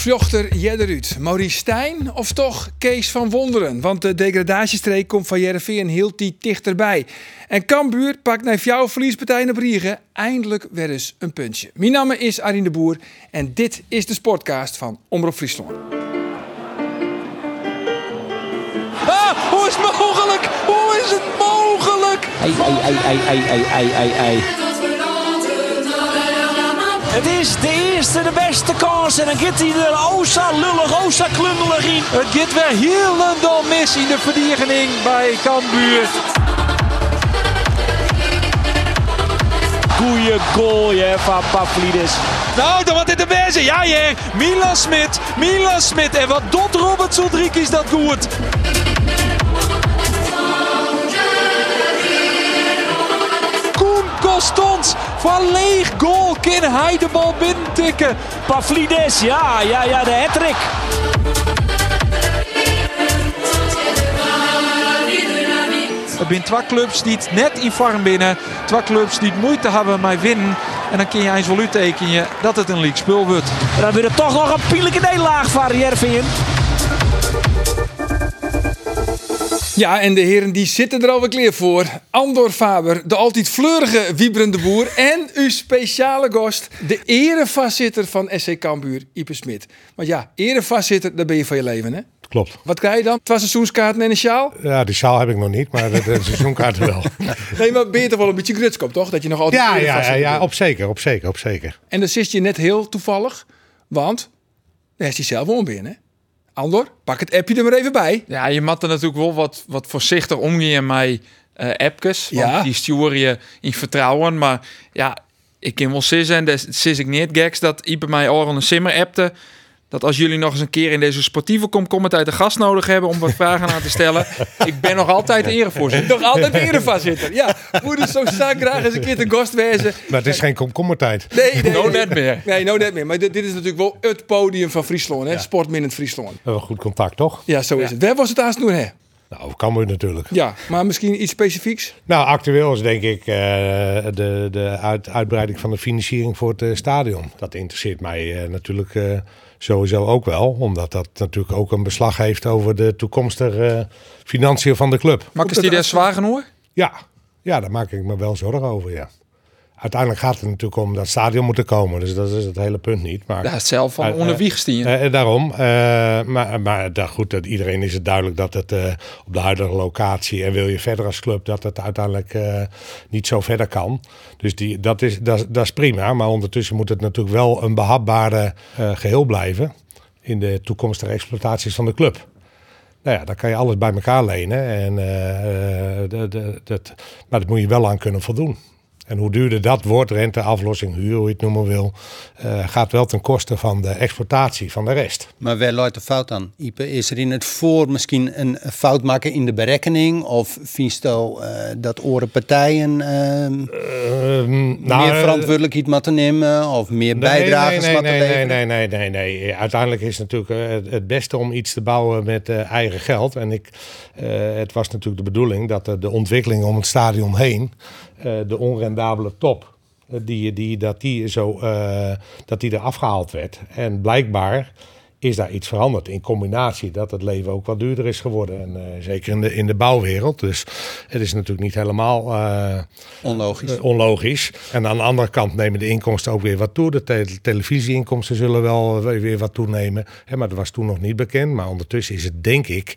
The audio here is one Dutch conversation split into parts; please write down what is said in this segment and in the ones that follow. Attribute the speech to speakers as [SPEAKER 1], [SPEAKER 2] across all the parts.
[SPEAKER 1] Vjochter Jedderuut? Maurice Stijn of toch Kees van Wonderen? Want de degradatiestreek komt van Jereveen heel die dichterbij. En Cambuur pakt naar jouw verliespartij op Riegen eindelijk weer eens een puntje. Mijn naam is Arjen de Boer en dit is de sportcast van Omroep Friesland. Ah, hoe is het mogelijk? Hoe is het mogelijk?
[SPEAKER 2] Ei, ei, ei, ei, ei, ei, ei, ei. Het is de eerste, de beste kans. En dan gaat hij er Osa lullig, Osa klungelig in.
[SPEAKER 3] Het gaat weer helemaal mis in de verdediging bij Cambuur.
[SPEAKER 2] Goeie goal hè, van Pavlidis.
[SPEAKER 3] Nou, dan wat in de beste. Ja, ja. Milan Smit. Milan Smit. En wat doet Robert Soldrik is dat goed. Costons van leeg goal kan hij de bal binnentikken.
[SPEAKER 2] Pavlidis, ja, ja, ja, de hattrick.
[SPEAKER 3] Het zijn twee clubs die net in vorm binnen. Twee clubs die moeite hebben met winnen. En dan kun je eens wel uittekenen dat het een league spul wordt.
[SPEAKER 2] En dan weer er toch nog een pijnlijke nederlaag van Jervin.
[SPEAKER 1] Ja, en de heren die zitten er alweer klaar voor. Andor Faber, de altijd fleurige Wiebrende Boer. En uw speciale gast, de erevoorzitter van SC Cambuur, Ipe Smit. Want ja, erevoorzitter, daar ben je van je leven, hè?
[SPEAKER 4] Klopt.
[SPEAKER 1] Wat krijg je dan? Twee seizoenskaarten en een sjaal?
[SPEAKER 4] Ja, die sjaal heb ik nog niet, maar de, de seizoenkaarten wel.
[SPEAKER 1] Nee, maar ben je toch wel een beetje grutskop, toch? Dat je nog altijd
[SPEAKER 4] Ja, ja, ja, ja, op zeker, op zeker, op zeker.
[SPEAKER 1] En dan zit je net heel toevallig, want daar is hij zelf om binnen, hè? Andor, pak het appje er maar even bij.
[SPEAKER 5] Ja, je moet er natuurlijk wel wat, wat voorzichtig omgaan met eh appjes. Want
[SPEAKER 1] Ja.
[SPEAKER 5] die stuur je in vertrouwen. Maar ja, ik kan wel zeggen, en dat sis ik niet geks, dat Ipe mij al een simmer appte. Dat als jullie nog eens een keer in deze sportieve komkommertijd een gast nodig hebben om wat vragen aan te stellen. ik ben nog altijd erevoorzitter.
[SPEAKER 1] Nog altijd de erevoorzitter. Ja, moet dus zo graag eens een keer te gast wezen.
[SPEAKER 4] Maar het is geen komkommertijd.
[SPEAKER 1] Nee, nee,
[SPEAKER 5] No,
[SPEAKER 1] nee.
[SPEAKER 5] net meer.
[SPEAKER 1] Nee, no net meer. Maar dit, dit is natuurlijk wel het podium van Friesland, hè? Sportminnend Friesland.
[SPEAKER 4] We hebben goed contact, toch?
[SPEAKER 1] Ja, zo is het. Waar was het aan doen, hè?
[SPEAKER 4] Nou, kan we natuurlijk.
[SPEAKER 1] Ja, maar misschien iets specifieks?
[SPEAKER 4] Nou, actueel is denk ik eh, de, de uit, uitbreiding van de financiering voor het eh, stadion. Dat interesseert mij eh, natuurlijk eh, sowieso ook wel. Omdat dat natuurlijk ook een beslag heeft over de toekomstige eh, financiën van de club.
[SPEAKER 5] Makkers die daar zwaar genoeg?
[SPEAKER 4] Ja, ja, daar maak ik me wel zorgen over, ja. Uiteindelijk gaat het natuurlijk om dat stadion moet er komen. Dus dat is het hele punt niet. Maar
[SPEAKER 5] Ja, zelf van
[SPEAKER 4] Eh,
[SPEAKER 5] onder.
[SPEAKER 4] Eh, eh, daarom. Eh, maar maar daar, goed, dat iedereen is het duidelijk dat het op de huidige locatie en wil je verder als club dat het uiteindelijk niet zo verder kan. Dus die, dat, is, dat, dat is prima. Maar ondertussen moet het natuurlijk wel een behapbare eh, geheel blijven in de toekomstige exploitaties van de club. Nou ja, dan kan je alles bij elkaar lenen. En, dat, maar dat moet je wel aan kunnen voldoen. En hoe duurder dat wordt, rente, aflossing, huur, hoe je het noemen wil, eh, gaat wel ten koste van de exploitatie van de rest.
[SPEAKER 6] Maar waar loopt de fout aan, Ipe? Is er in het voor misschien een fout maken in de berekening? Of vindt je eh, dat oren partijen ehm,
[SPEAKER 4] Ehm,
[SPEAKER 6] meer verantwoordelijkheid moeten nemen? Of meer bijdragers
[SPEAKER 4] nee, nee, nee, nee, nee, nee, nee. Uiteindelijk is het natuurlijk eh, het- beste om iets te bouwen met eigen geld. En ik, het was natuurlijk de bedoeling dat de ontwikkeling om het stadion heen, de onrendabele top, eh, die, die, dat, die zo, eh, dat die er afgehaald werd. En blijkbaar is daar iets veranderd in combinatie dat het leven ook wat duurder is geworden. En eh, zeker in de, in de bouwwereld. Dus het is natuurlijk niet helemaal... eh,
[SPEAKER 6] Onlogisch.
[SPEAKER 4] eh, onlogisch. En aan de andere kant nemen de inkomsten ook weer wat toe. De te- televisieinkomsten zullen wel weer weer wat toenemen. Hè, maar dat was toen nog niet bekend. Maar ondertussen is het denk ik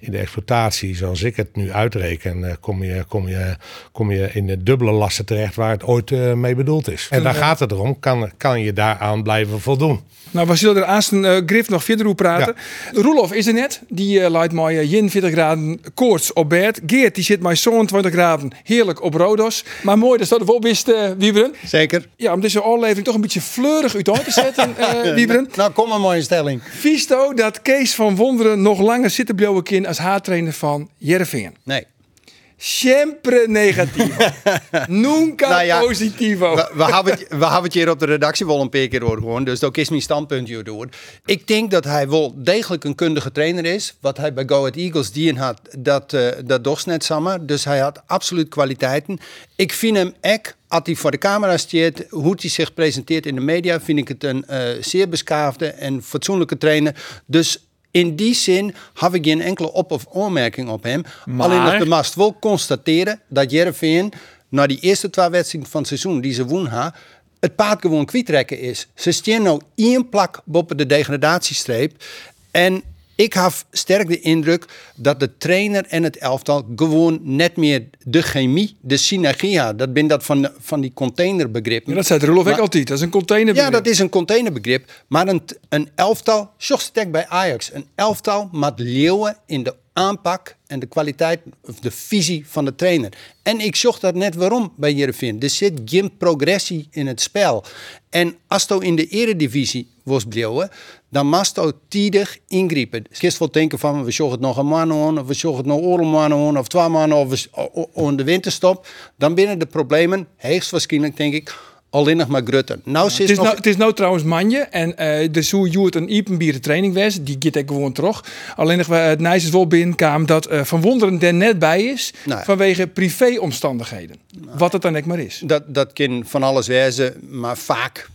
[SPEAKER 4] in de exploitatie, zoals ik het nu uitreken, eh, kom, je, kom, je, kom je in de dubbele lasten terecht waar het ooit eh, mee bedoeld is. En daar gaat het erom, kan, kan je daaraan blijven voldoen.
[SPEAKER 1] Nou, we zullen er een eh, Griff nog verder over praten. Roelof is er net. Die eh leidt mij uh, 40 graden koorts op bed. Geert die zit mij zo'n 20 graden heerlijk op Rodos. Maar mooi dat dat wel best, eh Wieberen.
[SPEAKER 6] Zeker.
[SPEAKER 1] Ja, om deze aflevering toch een beetje fleurig uit te zetten, eh Wieberen.
[SPEAKER 6] Nou, kom een mooie stelling.
[SPEAKER 1] Visto dat Kees van Wonderen nog langer zitten blijven kind als haartrainer van Jereveen.
[SPEAKER 6] Nee.
[SPEAKER 1] Sempre negatief. Nunca
[SPEAKER 6] Nou ja,
[SPEAKER 1] positivo.
[SPEAKER 6] We, we, hebben het, we hebben het hier op de redactie wel een paar keer over gewoon, dus ook is mijn standpunt hier door. Ik denk dat hij wel degelijk een kundige trainer is. Wat hij bij Go Ahead Eagles die had, dat, uh, dat docht net samen. Dus hij had absoluut kwaliteiten. Ik vind hem ek, als hij voor de camera staat, hoe hij zich presenteert in de media, vind ik het een uh, zeer beskaafde en fatsoenlijke trainer. Dus in die zin heb ik geen enkele op- of aanmerking op hem.
[SPEAKER 5] Maar-
[SPEAKER 6] Alleen dat de mast wel constateren dat Jereveen na die eerste twee wedstrijden van het seizoen die ze woen ha, het paard gewoon kwijtrekken is. Ze staan nou één plak boven de degradatiestreep. En ik heb sterk de indruk dat de trainer en het elftal gewoon net meer de chemie, de synergie hadden. Dat ben dat van, van die containerbegrippen.
[SPEAKER 1] Ja, dat zei ook
[SPEAKER 6] Maar-
[SPEAKER 1] altijd. Dat is een container.
[SPEAKER 6] Ja, dat is een containerbegrip. Maar een, een elftal, stek bij Ajax, een elftal met leeuwen in de aanpak en de kwaliteit of de visie van de trainer. En ik zocht dat net waarom bij Jereveen. Er zit geen progressie in het spel. En als je in de eredivisie was bleven, dan moest je tijdig ingrijpen. Gisteren wel denken van, we zoeken het nog een man aan, of we zoeken het nog een man aan, of twee maanden, of we de winterstop. Dan binnen de problemen, hoogstwaarschijnlijk denk ik, alleen nog maar grutten. Nou,
[SPEAKER 1] Het is, nou, het is nou trouwens manje. En eh de zo Joert een Ipenbieren training was. Die gaat ik gewoon terug. Alleen nog wel het nice is wel binnenkwam dat eh, Van Wonderen er net bij is. Vanwege privéomstandigheden. Wat het dan ook maar is.
[SPEAKER 6] Dat, dat kan van alles wezen, maar vaak,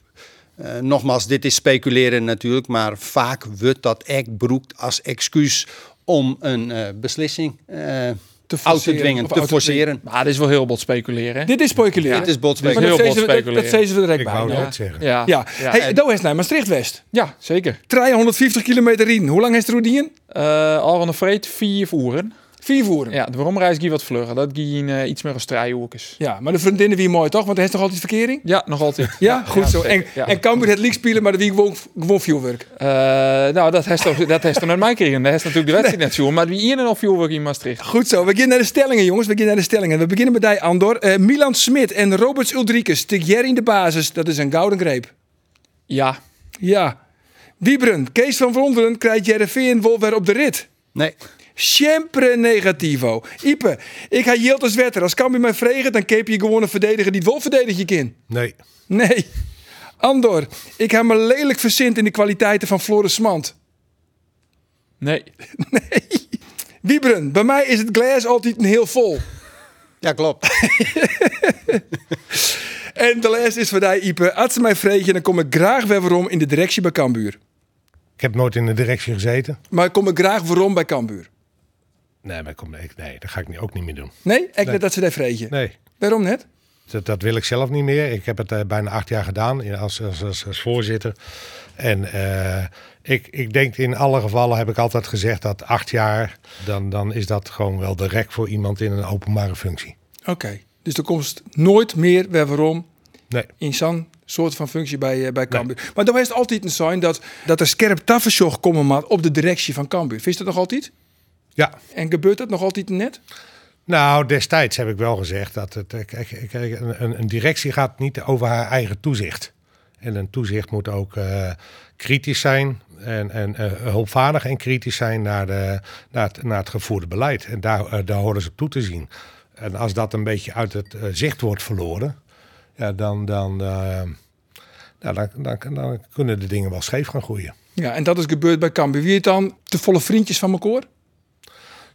[SPEAKER 6] eh, nogmaals, dit is speculeren natuurlijk, maar vaak wordt dat echt broekt als excuus om een eh, beslissing eh uit te
[SPEAKER 1] forceren,
[SPEAKER 6] dwingen, te
[SPEAKER 1] uit te
[SPEAKER 6] forceren.
[SPEAKER 5] Maar dit is wel heel bot speculeren.
[SPEAKER 1] Dit is speculeren.
[SPEAKER 6] Dit is bot
[SPEAKER 5] Dit is
[SPEAKER 1] Maar
[SPEAKER 5] heel
[SPEAKER 1] dat
[SPEAKER 5] bot speculeren.
[SPEAKER 1] Dat zeiden we direct
[SPEAKER 4] Ik
[SPEAKER 1] bij.
[SPEAKER 4] wou
[SPEAKER 1] Ja,
[SPEAKER 4] dat zeggen.
[SPEAKER 5] Ja,
[SPEAKER 1] ja.
[SPEAKER 5] ja.
[SPEAKER 1] Hey, Doe is naar Maastricht-West.
[SPEAKER 5] ja, zeker.
[SPEAKER 1] 350 kilometer in. Hoe lang is het roedien?
[SPEAKER 5] Eh al van de vreet vier voeren.
[SPEAKER 1] Vier voeren.
[SPEAKER 5] Ja, de waaromreis ging wat vlugger. Dat ging eh, iets meer als drijhoekjes.
[SPEAKER 1] Ja, maar de vriendinnen wie mooi toch? Want hij is toch altijd verkering?
[SPEAKER 5] Ja, nog altijd.
[SPEAKER 1] Ja, goed zo. En.
[SPEAKER 5] Ja.
[SPEAKER 1] en Cambuur het league spelen, maar de wie gewoon, gewoon vuurwerk.
[SPEAKER 5] Eh, nou, dat heeft toch, dat heeft toch met mij gekregen. Dat heeft natuurlijk de wedstrijd net zo. Maar wie een en of vuurwerk in Maastricht.
[SPEAKER 1] Goed zo, we beginnen naar de stellingen, jongens. We beginnen naar de stellingen. We beginnen met die Andor. Eh, Milan Smit en Roberts Ulrikes. Tik in de basis. Dat is een gouden greep.
[SPEAKER 5] Ja,
[SPEAKER 1] Ja. Wiebren, Kees van Vonderen krijgt Jereveen wel weer op de rit.
[SPEAKER 6] Nee,
[SPEAKER 1] Sempre negativo. Ipe, ik ga Jilt als wetter. Als Cambuur mij vregen, dan keep je gewoon een verdediger die het wel verdedig je kind.
[SPEAKER 4] Nee.
[SPEAKER 1] Nee. Andor, ik heb me lelijk verzint in de kwaliteiten van Floris Smant.
[SPEAKER 5] nee.
[SPEAKER 1] Wiebren, bij mij is het glas altijd een heel vol.
[SPEAKER 6] ja klopt.
[SPEAKER 1] En de les is voor die Ipe. Als ze mij vregen, dan kom ik graag weer waarom in de directie bij Cambuur.
[SPEAKER 4] Ik heb nooit in de directie gezeten.
[SPEAKER 1] Maar ik kom ik graag waarom bij Cambuur.
[SPEAKER 4] Nee, maar kom, nee, dat ga ik ook niet meer doen.
[SPEAKER 1] Nee? Ik net dat ze daar vregen.
[SPEAKER 4] Nee,
[SPEAKER 1] Waarom net?
[SPEAKER 4] dat, dat wil ik zelf niet meer. Ik heb het eh, bijna acht jaar gedaan als, als, als, als voorzitter. En eh, ik, ik denk in alle gevallen heb ik altijd gezegd dat acht jaar, dan, dan is dat gewoon wel de rek voor iemand in een openbare functie.
[SPEAKER 1] Oké. Dus er komt nooit meer weer waarom
[SPEAKER 4] Nee.
[SPEAKER 1] in zo'n soort van functie bij, eh, bij Cambuur. Maar dan is het altijd een sign dat, dat er scherp taffensjoch komen op de directie van Cambuur. Vind je dat nog altijd?
[SPEAKER 4] Ja,
[SPEAKER 1] En gebeurt dat nog altijd net?
[SPEAKER 4] Nou, destijds heb ik wel gezegd dat het, eh, kijk, kijk, een, een- directie gaat niet over haar eigen toezicht. En een toezicht moet ook eh, kritisch zijn en, en eh, hulpvaardig en kritisch zijn naar, de, naar, het, naar het gevoerde beleid. En daar, eh, daar horen ze toe te zien. En als dat een beetje uit het eh, zicht wordt verloren, ja, dan, dan, eh, nou, dan, dan, dan kunnen de dingen wel scheef gaan groeien.
[SPEAKER 1] Ja, en dat is gebeurd bij Cambuur. Wie het dan te volle vriendjes van elkaar?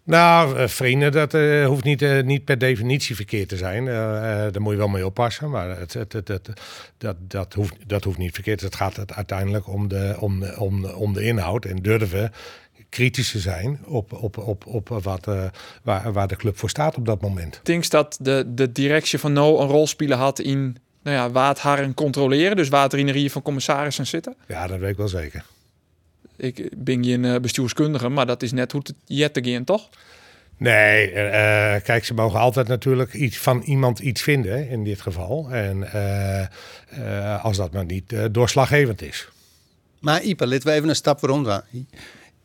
[SPEAKER 4] Nou, eh, vrienden, dat eh, hoeft niet, eh, niet per definitie verkeerd te zijn. Eh, daar moet je wel mee oppassen. Maar het, het, het, het- dat, dat, hoeft, dat hoeft niet verkeerd. Het gaat het uiteindelijk om de, om, om, om de inhoud. En durven kritisch te zijn op, op, op, op wat, waar, waar de club voor staat op dat moment.
[SPEAKER 5] Denk dat de, de directie van No een rol spelen had in nou ja, waar het haar controleren. Dus waar het er in de rie van commissarissen zitten.
[SPEAKER 4] Ja, dat weet ik wel zeker.
[SPEAKER 5] Ik ben geen eh, bestuurskundige, maar dat is net hoe het jette gaan, toch?
[SPEAKER 4] Nee, eh, eh, kijk, ze mogen altijd natuurlijk iets van iemand iets vinden hè, in dit geval. En eh, eh, als dat maar niet eh, doorslaggevend is.
[SPEAKER 6] Maar Ipe, laten we even een stap rond.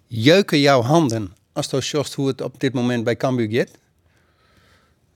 [SPEAKER 6] Jeuken jouw handen als je hoe het op dit moment bij Cambuur gaat?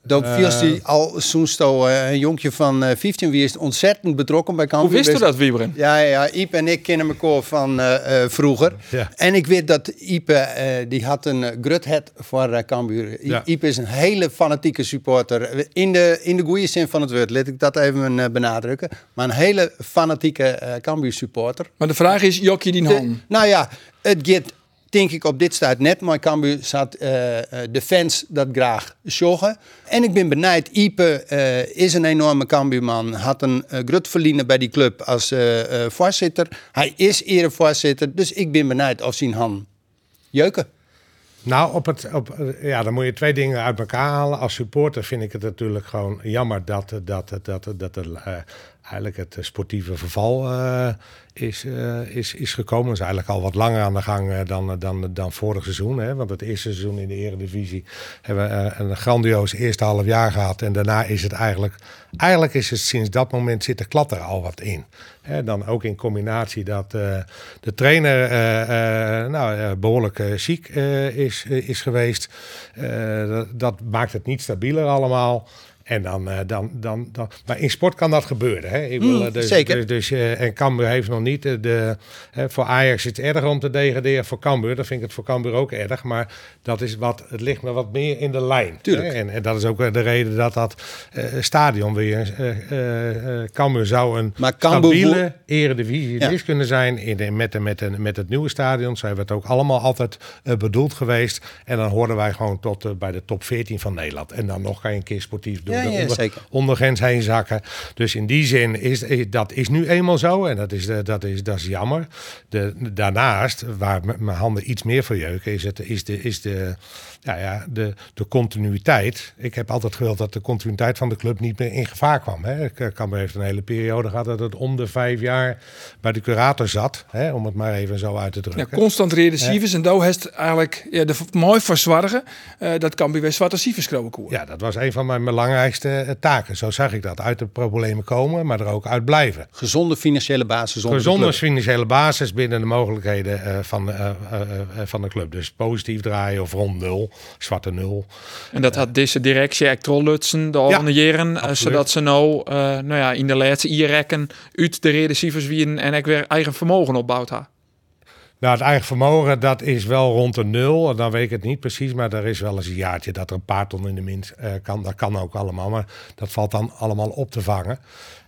[SPEAKER 6] Dook Viels die al zoensto uh, een jonkje van uh, 15 wie is ontzettend betrokken bij Cambuur.
[SPEAKER 5] Hoe wist u dat, Wieberen?
[SPEAKER 6] Ja, ja, Iep en ik kennen elkaar van uh, vroeger.
[SPEAKER 4] Ja.
[SPEAKER 6] En ik weet dat Iep, die had een gruthet voor Cambuur.
[SPEAKER 4] Ja.
[SPEAKER 6] Iep is een hele fanatieke supporter. In de, in de goede zin van het woord, laat ik dat even benadrukken. Maar een hele fanatieke Cambuur supporter.
[SPEAKER 1] Maar de vraag is, jokje die hand?
[SPEAKER 6] Nou ja, het gaat denk ik op dit staat net. Maar Cambuur zat uh, de fans dat graag zorgen. En ik ben benijd. Ipe uh, is een enorme Cambuurman. Had een uh, bij die club als voorzitter. Hij is erevoorzitter. Dus ik ben benijd of zien han jeuken.
[SPEAKER 4] Nou, op het, op, ja, dan moet je twee dingen uit elkaar halen. Als supporter vind ik het natuurlijk gewoon jammer dat, dat, dat, dat, dat eigenlijk het sportieve verval uh, is, uh, is, is gekomen. Dat is eigenlijk al wat langer aan de gang dan, dan, dan vorig seizoen. Hè? Want het eerste seizoen in de Eredivisie hebben we een grandioos eerste half jaar gehad. En daarna is het eigenlijk, eigenlijk is het sinds dat moment zit de klat er al wat in. Hè? Dan ook in combinatie dat de trainer nou, behoorlijk ziek is, is geweest. Dat, dat maakt het niet stabieler allemaal. En dan, uh, dan, dan, dan, maar in sport kan dat gebeuren. Hè? Ik
[SPEAKER 6] wil, mm,
[SPEAKER 4] dus,
[SPEAKER 6] zeker.
[SPEAKER 4] Dus, dus, uh, en Cambuur heeft nog niet de. de voor Ajax is het erger om te degraderen. Voor Cambuur, dan vind ik het voor Cambuur ook erg. Maar dat is wat, het ligt me wat meer in de lijn.
[SPEAKER 6] Tuurlijk.
[SPEAKER 4] Hè? En, en dat is ook de reden dat dat uh, stadion weer. Cambuur zou een
[SPEAKER 6] maar Cambuur
[SPEAKER 4] stabiele eredivisie ja. kunnen zijn. In de, met, de, met, de, met het nieuwe stadion. Zijn we het ook allemaal altijd bedoeld geweest. En dan hoorden wij gewoon tot bij de top 14 van Nederland. En dan nog kan je een keer sportief doen.
[SPEAKER 6] Ja, ja,
[SPEAKER 4] onder,
[SPEAKER 6] zeker.
[SPEAKER 4] ondergrens heen zakken. Dus in die zin is, is dat is nu eenmaal zo en dat is, dat is, dat is jammer. De, daarnaast, waar mijn handen iets meer voor jeuken, is, het, is, de, is de, ja, ja, de, de continuïteit. Ik heb altijd gewild dat de continuïteit van de club niet meer in gevaar kwam. Hè. Ik kan heeft een hele periode gehad dat het om de vijf jaar bij de curator zat, hè, om het maar even zo uit te drukken.
[SPEAKER 1] Ja, constant reden Sivers en daar heeft eigenlijk ja, de mooi voor zwargen. Uh, dat kan bij zwarte Sivers koer.
[SPEAKER 4] Ja, dat was een van mijn belangrijkste taken. Zo zag ik dat. Uit de problemen komen, maar er ook uit blijven.
[SPEAKER 6] Gezonde financiële basis.
[SPEAKER 4] Gezonde financiële basis binnen de mogelijkheden uh, van, uh, uh, van de club. Dus positief draaien of rond nul, zwarte nul.
[SPEAKER 5] En dat had deze directie echt lutsen de ja, jaren, zodat ze nou, nou ja, in de laatste rekken uit de reden wieden en ik weer eigen vermogen opbouwt ha.
[SPEAKER 4] Nou, het eigen vermogen, dat is wel rond de nul. Dan weet ik het niet precies, maar er is wel eens een jaartje dat er een paar ton in de min uh, kan. Dat kan ook allemaal, maar dat valt dan allemaal op te vangen.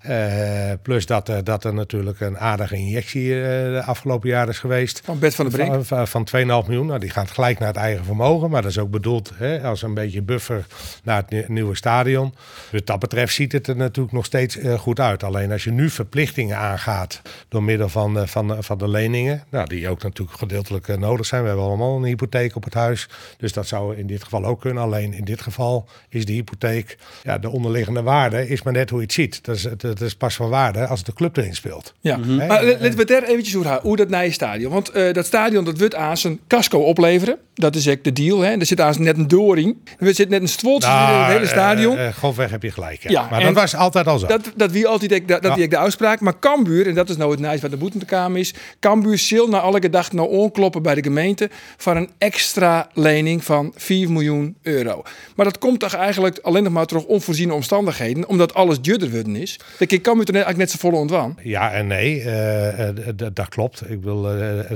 [SPEAKER 4] Uh, plus dat, uh, dat er natuurlijk een aardige injectie uh, de afgelopen jaar is geweest.
[SPEAKER 1] Van Bert van de Brink.
[SPEAKER 4] Van, van 2,5 miljoen. Nou, die gaat gelijk naar het eigen vermogen. Maar dat is ook bedoeld hè, als een beetje buffer naar het nieuwe stadion. Dus wat dat betreft ziet het er natuurlijk nog steeds goed uit. Alleen als je nu verplichtingen aangaat door middel van, van, van de leningen. Nou, die ook natuurlijk gedeeltelijk nodig zijn. We hebben allemaal een hypotheek op het huis. Dus dat zou in dit geval ook kunnen. Alleen in dit geval is de hypotheek, ja, de onderliggende waarde is maar net hoe je het ziet. Dat is het dat is pas van waarde als de club erin speelt.
[SPEAKER 1] Ja, mm -hmm. maar laten we daar eventjes hoe, hoe dat nieuwe stadion. Want uh, dat stadion dat wordt aan zijn casco opleveren. Dat is echt de deal. Hè? Er zit aan net een door in. Er zit net een stwoltje nou, in het hele stadion.
[SPEAKER 4] Uh, uh, grofweg heb je gelijk. Ja. ja maar dat was altijd al zo.
[SPEAKER 1] Dat, dat wie altijd dat, dat ik de uitspraak. Maar Cambuur, en dat is nou het nice wat de boete kamer is. Cambuur zal na alle gedachten nou onkloppen bij de gemeente voor een extra lening van 4 miljoen euro. Maar dat komt toch eigenlijk alleen nog maar door onvoorziene omstandigheden, omdat alles worden is. Dat ik Cambuur toch eigenlijk net zo volle ontwan.
[SPEAKER 4] Ja en nee, uh, dat klopt. Ik wil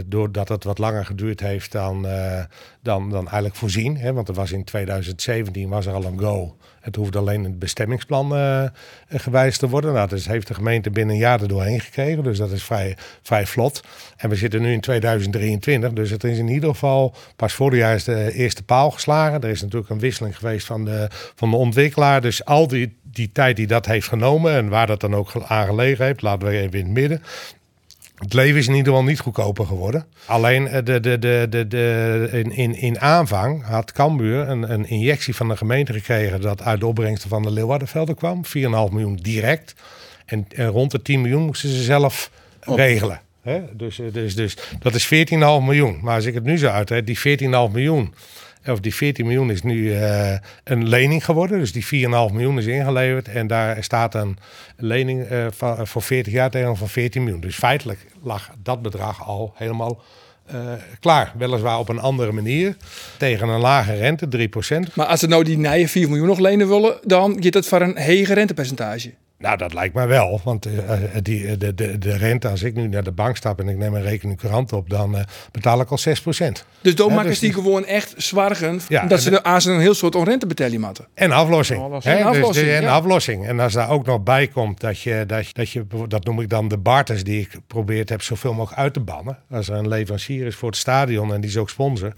[SPEAKER 4] doordat het wat langer geduurd heeft dan, dan, dan eigenlijk voorzien. Hè, want er was in 2017 was er al een go. Het hoeft alleen het bestemmingsplan uh, gewijzigd te worden. Nou, dus heeft de gemeente binnen een jaar er doorheen gekregen. Dus dat is vrij, vrij vlot. En we zitten nu in 2023. Dus het is in ieder geval pas vorig jaar is de eerste paal geslagen. Er is natuurlijk een wisseling geweest van de, van de ontwikkelaar. Dus al die, die tijd die dat heeft genomen en waar dat dan ook aan gelegen heeft, laten we even in het midden. Het leven is in ieder geval niet goedkoper geworden. Alleen de, de, de, de, de, in, in, in aanvang had Cambuur een, een injectie van de gemeente gekregen... dat uit de opbrengsten van de Leeuwardenvelden kwam. 4,5 miljoen direct. En, en, rond de 10 miljoen moesten ze zelf regelen. Hè? Dus, dus, dus dat is 14,5 miljoen. Maar als ik het nu zo uit, die 14,5 miljoen of die 14 miljoen is nu uh, een lening geworden. Dus die 4,5 miljoen is ingeleverd. En daar staat een lening uh, van, voor 40 jaar tegen van 14 miljoen. Dus feitelijk lag dat bedrag al helemaal eh, klaar. Weliswaar op een andere manier. Tegen een lage rente, 3%.
[SPEAKER 1] Maar als ze nou die nije 4 miljoen nog lenen willen, dan gaat het voor een hege rentepercentage.
[SPEAKER 4] Nou, dat lijkt mij wel. Want eh, eh, die, de, de, de rente, als ik nu naar de bank stap en ik neem een rekening courant op, dan eh, betaal ik al 6%.
[SPEAKER 1] Dus dan
[SPEAKER 4] Ja,
[SPEAKER 1] maken
[SPEAKER 4] dus
[SPEAKER 1] die
[SPEAKER 4] die-
[SPEAKER 1] gewoon echt zwargen
[SPEAKER 4] Ja,
[SPEAKER 1] dat
[SPEAKER 4] en
[SPEAKER 1] ze
[SPEAKER 4] de-
[SPEAKER 1] de, aan ze een heel soort onrente betalen moeten.
[SPEAKER 4] En aflossing.
[SPEAKER 5] Aflossing.
[SPEAKER 4] Hè?
[SPEAKER 1] En
[SPEAKER 4] Dus
[SPEAKER 1] aflossing,
[SPEAKER 4] de- en
[SPEAKER 1] ja.
[SPEAKER 4] aflossing. En als daar ook nog bij komt dat je, dat, je- dat je, dat noem ik dan de barters die ik probeerd heb zoveel mogelijk uit te bannen. Als er een leverancier is voor het stadion en die is ook sponsor,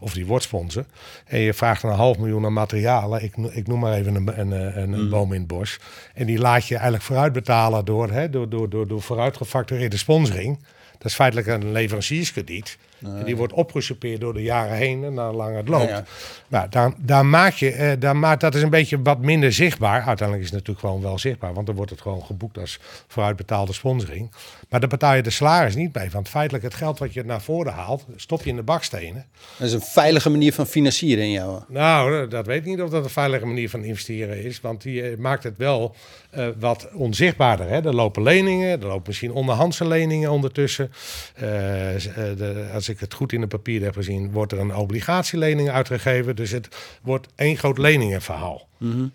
[SPEAKER 4] of die wordt sponsor. En je vraagt een half miljoen aan materialen. Ik, ik noem maar even een, een, een, een boom in het bos. En die laat je eigenlijk vooruit betalen door, hè, door, door, door, door vooruit gefactureerde sponsoring. Dat is feitelijk een leverancierskrediet. En die wordt opgesoupeerd door de jaren heen en naar lang het loopt.
[SPEAKER 6] Ja, ja.
[SPEAKER 4] Nou, daar, daar maak je, eh, daar maakt, dat is een beetje wat minder zichtbaar. Uiteindelijk is het natuurlijk gewoon wel zichtbaar, want dan wordt het gewoon geboekt als vooruitbetaalde sponsoring. Maar daar betaal je de salaris niet mee. Want feitelijk het geld wat je naar voren haalt, stop je in de bakstenen.
[SPEAKER 6] Dat is een veilige manier van financieren in jou.
[SPEAKER 4] Nou, dat weet ik niet of dat een veilige manier van investeren is. Want die eh, maakt het wel eh, wat onzichtbaarder. Hè? Er lopen leningen, er lopen misschien onderhandse leningen ondertussen. Eh, eh, de, als ik het goed in de papier heb gezien, wordt er een obligatielening uitgegeven. Dus het wordt één groot leningenverhaal.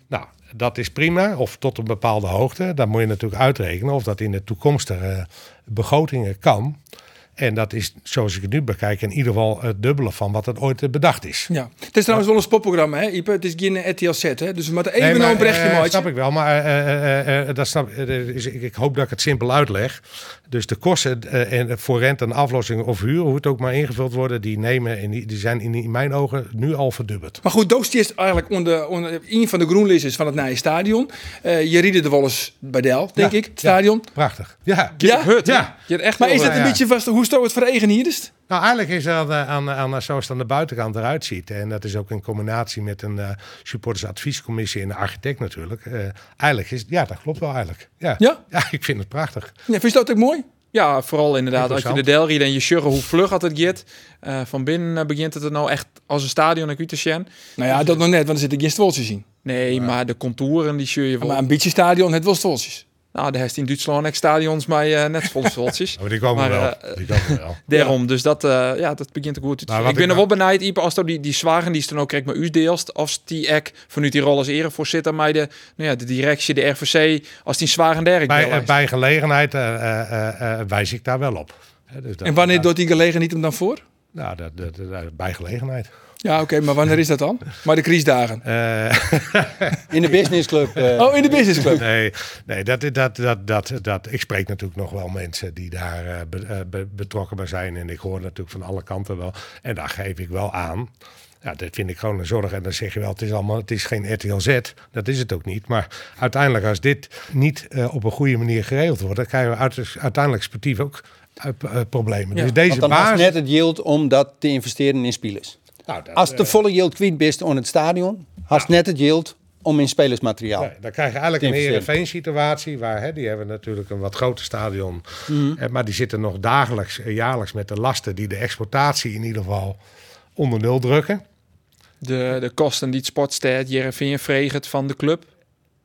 [SPEAKER 4] Nou, dat is prima, of tot een bepaalde hoogte. Dan moet je natuurlijk uitrekenen of dat in de toekomstige begrotingen kan. En dat is, zoals ik het nu bekijk, in ieder geval het dubbele van wat het ooit bedacht is.
[SPEAKER 1] Ja. Het is trouwens wel een spotprogramma, hè, Ipe? Het is geen RTL set, hè? Dus we moeten even
[SPEAKER 4] Nee, maar,
[SPEAKER 1] een berichtje
[SPEAKER 4] eh,
[SPEAKER 1] maken.
[SPEAKER 4] snap ik wel, maar eh, eh, eh, eh, dat snap, eh, eh, is, ik, ik hoop dat ik het simpel uitleg. Dus de kosten eh, en voor rente en aflossing of huur, hoe het ook maar ingevuld worden, die nemen en die, die zijn in, in mijn ogen nu al verdubbeld.
[SPEAKER 1] Maar goed, Doost is eigenlijk onder, onder een van de groenlisters van het nieuwe stadion. Eh, je riedde er wel eens bij Del, denk
[SPEAKER 4] Ja,
[SPEAKER 1] ik, het stadion.
[SPEAKER 4] Prachtig. Ja.
[SPEAKER 1] Ja?
[SPEAKER 4] Ja.
[SPEAKER 5] ja. Je hebt echt
[SPEAKER 1] Maar is dat
[SPEAKER 5] eh,
[SPEAKER 1] een
[SPEAKER 4] ja.
[SPEAKER 1] beetje vast, hoe stoot het voor eigen hier is?
[SPEAKER 4] Nou, eigenlijk is dat eh, aan, aan, zoals het aan de buitenkant eruit ziet. En dat is ook in combinatie met een eh supportersadviescommissie en de architect natuurlijk. Eh, eigenlijk is ja, dat klopt wel eigenlijk. Ja.
[SPEAKER 1] Ja?
[SPEAKER 4] ja, ik vind het prachtig.
[SPEAKER 1] Ja, vind je dat ook mooi?
[SPEAKER 5] Ja, vooral inderdaad als je de
[SPEAKER 4] Interessant.
[SPEAKER 5] Del riet en je sjuggen hoe vlug had het. Eh, van binnen eh, begint het er nou echt als een stadion in Utrecht.
[SPEAKER 1] Nou ja, dat nog net, want er zit ik geen stoltjes zien.
[SPEAKER 5] Nee, maar de contouren die sjur je wel.
[SPEAKER 1] Maar een beetje stadion, het wel stoltjes.
[SPEAKER 5] Nou, de heeft in Duitsland ook stadions met eh, net vol soltjes.
[SPEAKER 4] Maar die komen
[SPEAKER 5] Maar,
[SPEAKER 4] wel.
[SPEAKER 5] eh,
[SPEAKER 4] die komen wel.
[SPEAKER 5] Daarom, dus dat, eh, ja, dat begint ook goed te
[SPEAKER 4] Maar
[SPEAKER 5] Ik ben er wel benijd, Ipe, als die, die zwagen die is dan ook krijgt met u deelst, als die ek vanuit die rol als erevoorzitter, maar de, nou ja, de directie, de RVC, als die zwagen derk
[SPEAKER 4] Bij, eh, bij gelegenheid eh, eh, eh, eh, wijs ik daar wel op. Dus dat-
[SPEAKER 1] En wanneer doet die gelegen hem dan voor?
[SPEAKER 4] Nou, dat, dat, dat- bij gelegenheid.
[SPEAKER 1] Ja, oké, maar wanneer is dat dan? Maar de criesdagen.
[SPEAKER 4] Eh,
[SPEAKER 6] In de businessclub. eh,
[SPEAKER 1] Oh, in de businessclub.
[SPEAKER 4] nee, nee dat, dat, dat, dat, dat, ik spreek natuurlijk nog wel mensen die daar eh, be- be- betrokken bij zijn. En ik hoor natuurlijk van alle kanten wel. En daar geef ik wel aan. Ja, dat vind ik gewoon een zorg. En dan zeg je wel, het is, allemaal, het is geen RTL Z. Dat is het ook niet. Maar uiteindelijk, als dit niet eh, op een goede manier geregeld wordt... dan krijgen we uit- uiteindelijk sportief ook problemen.
[SPEAKER 1] Ja,
[SPEAKER 4] dus deze
[SPEAKER 6] want dan was
[SPEAKER 4] baas...
[SPEAKER 6] net het yield om dat te investeren in spelers.
[SPEAKER 4] Nou, dat,
[SPEAKER 6] Als de
[SPEAKER 4] eh,
[SPEAKER 6] volle yield kwijt bent aan het stadion, had net het yield om in spelersmateriaal.
[SPEAKER 4] Nee, dan krijg je eigenlijk een
[SPEAKER 6] investeren.
[SPEAKER 4] Heerenveen-situatie. Waar, hè, die hebben natuurlijk een wat groter stadion.
[SPEAKER 6] Mhm.
[SPEAKER 4] Eh, maar die zitten nog dagelijks, eh, jaarlijks met de lasten die de exploitatie in ieder geval onder nul drukken.
[SPEAKER 5] De, de kosten die het sportstad, Jereveen vreegt van de club.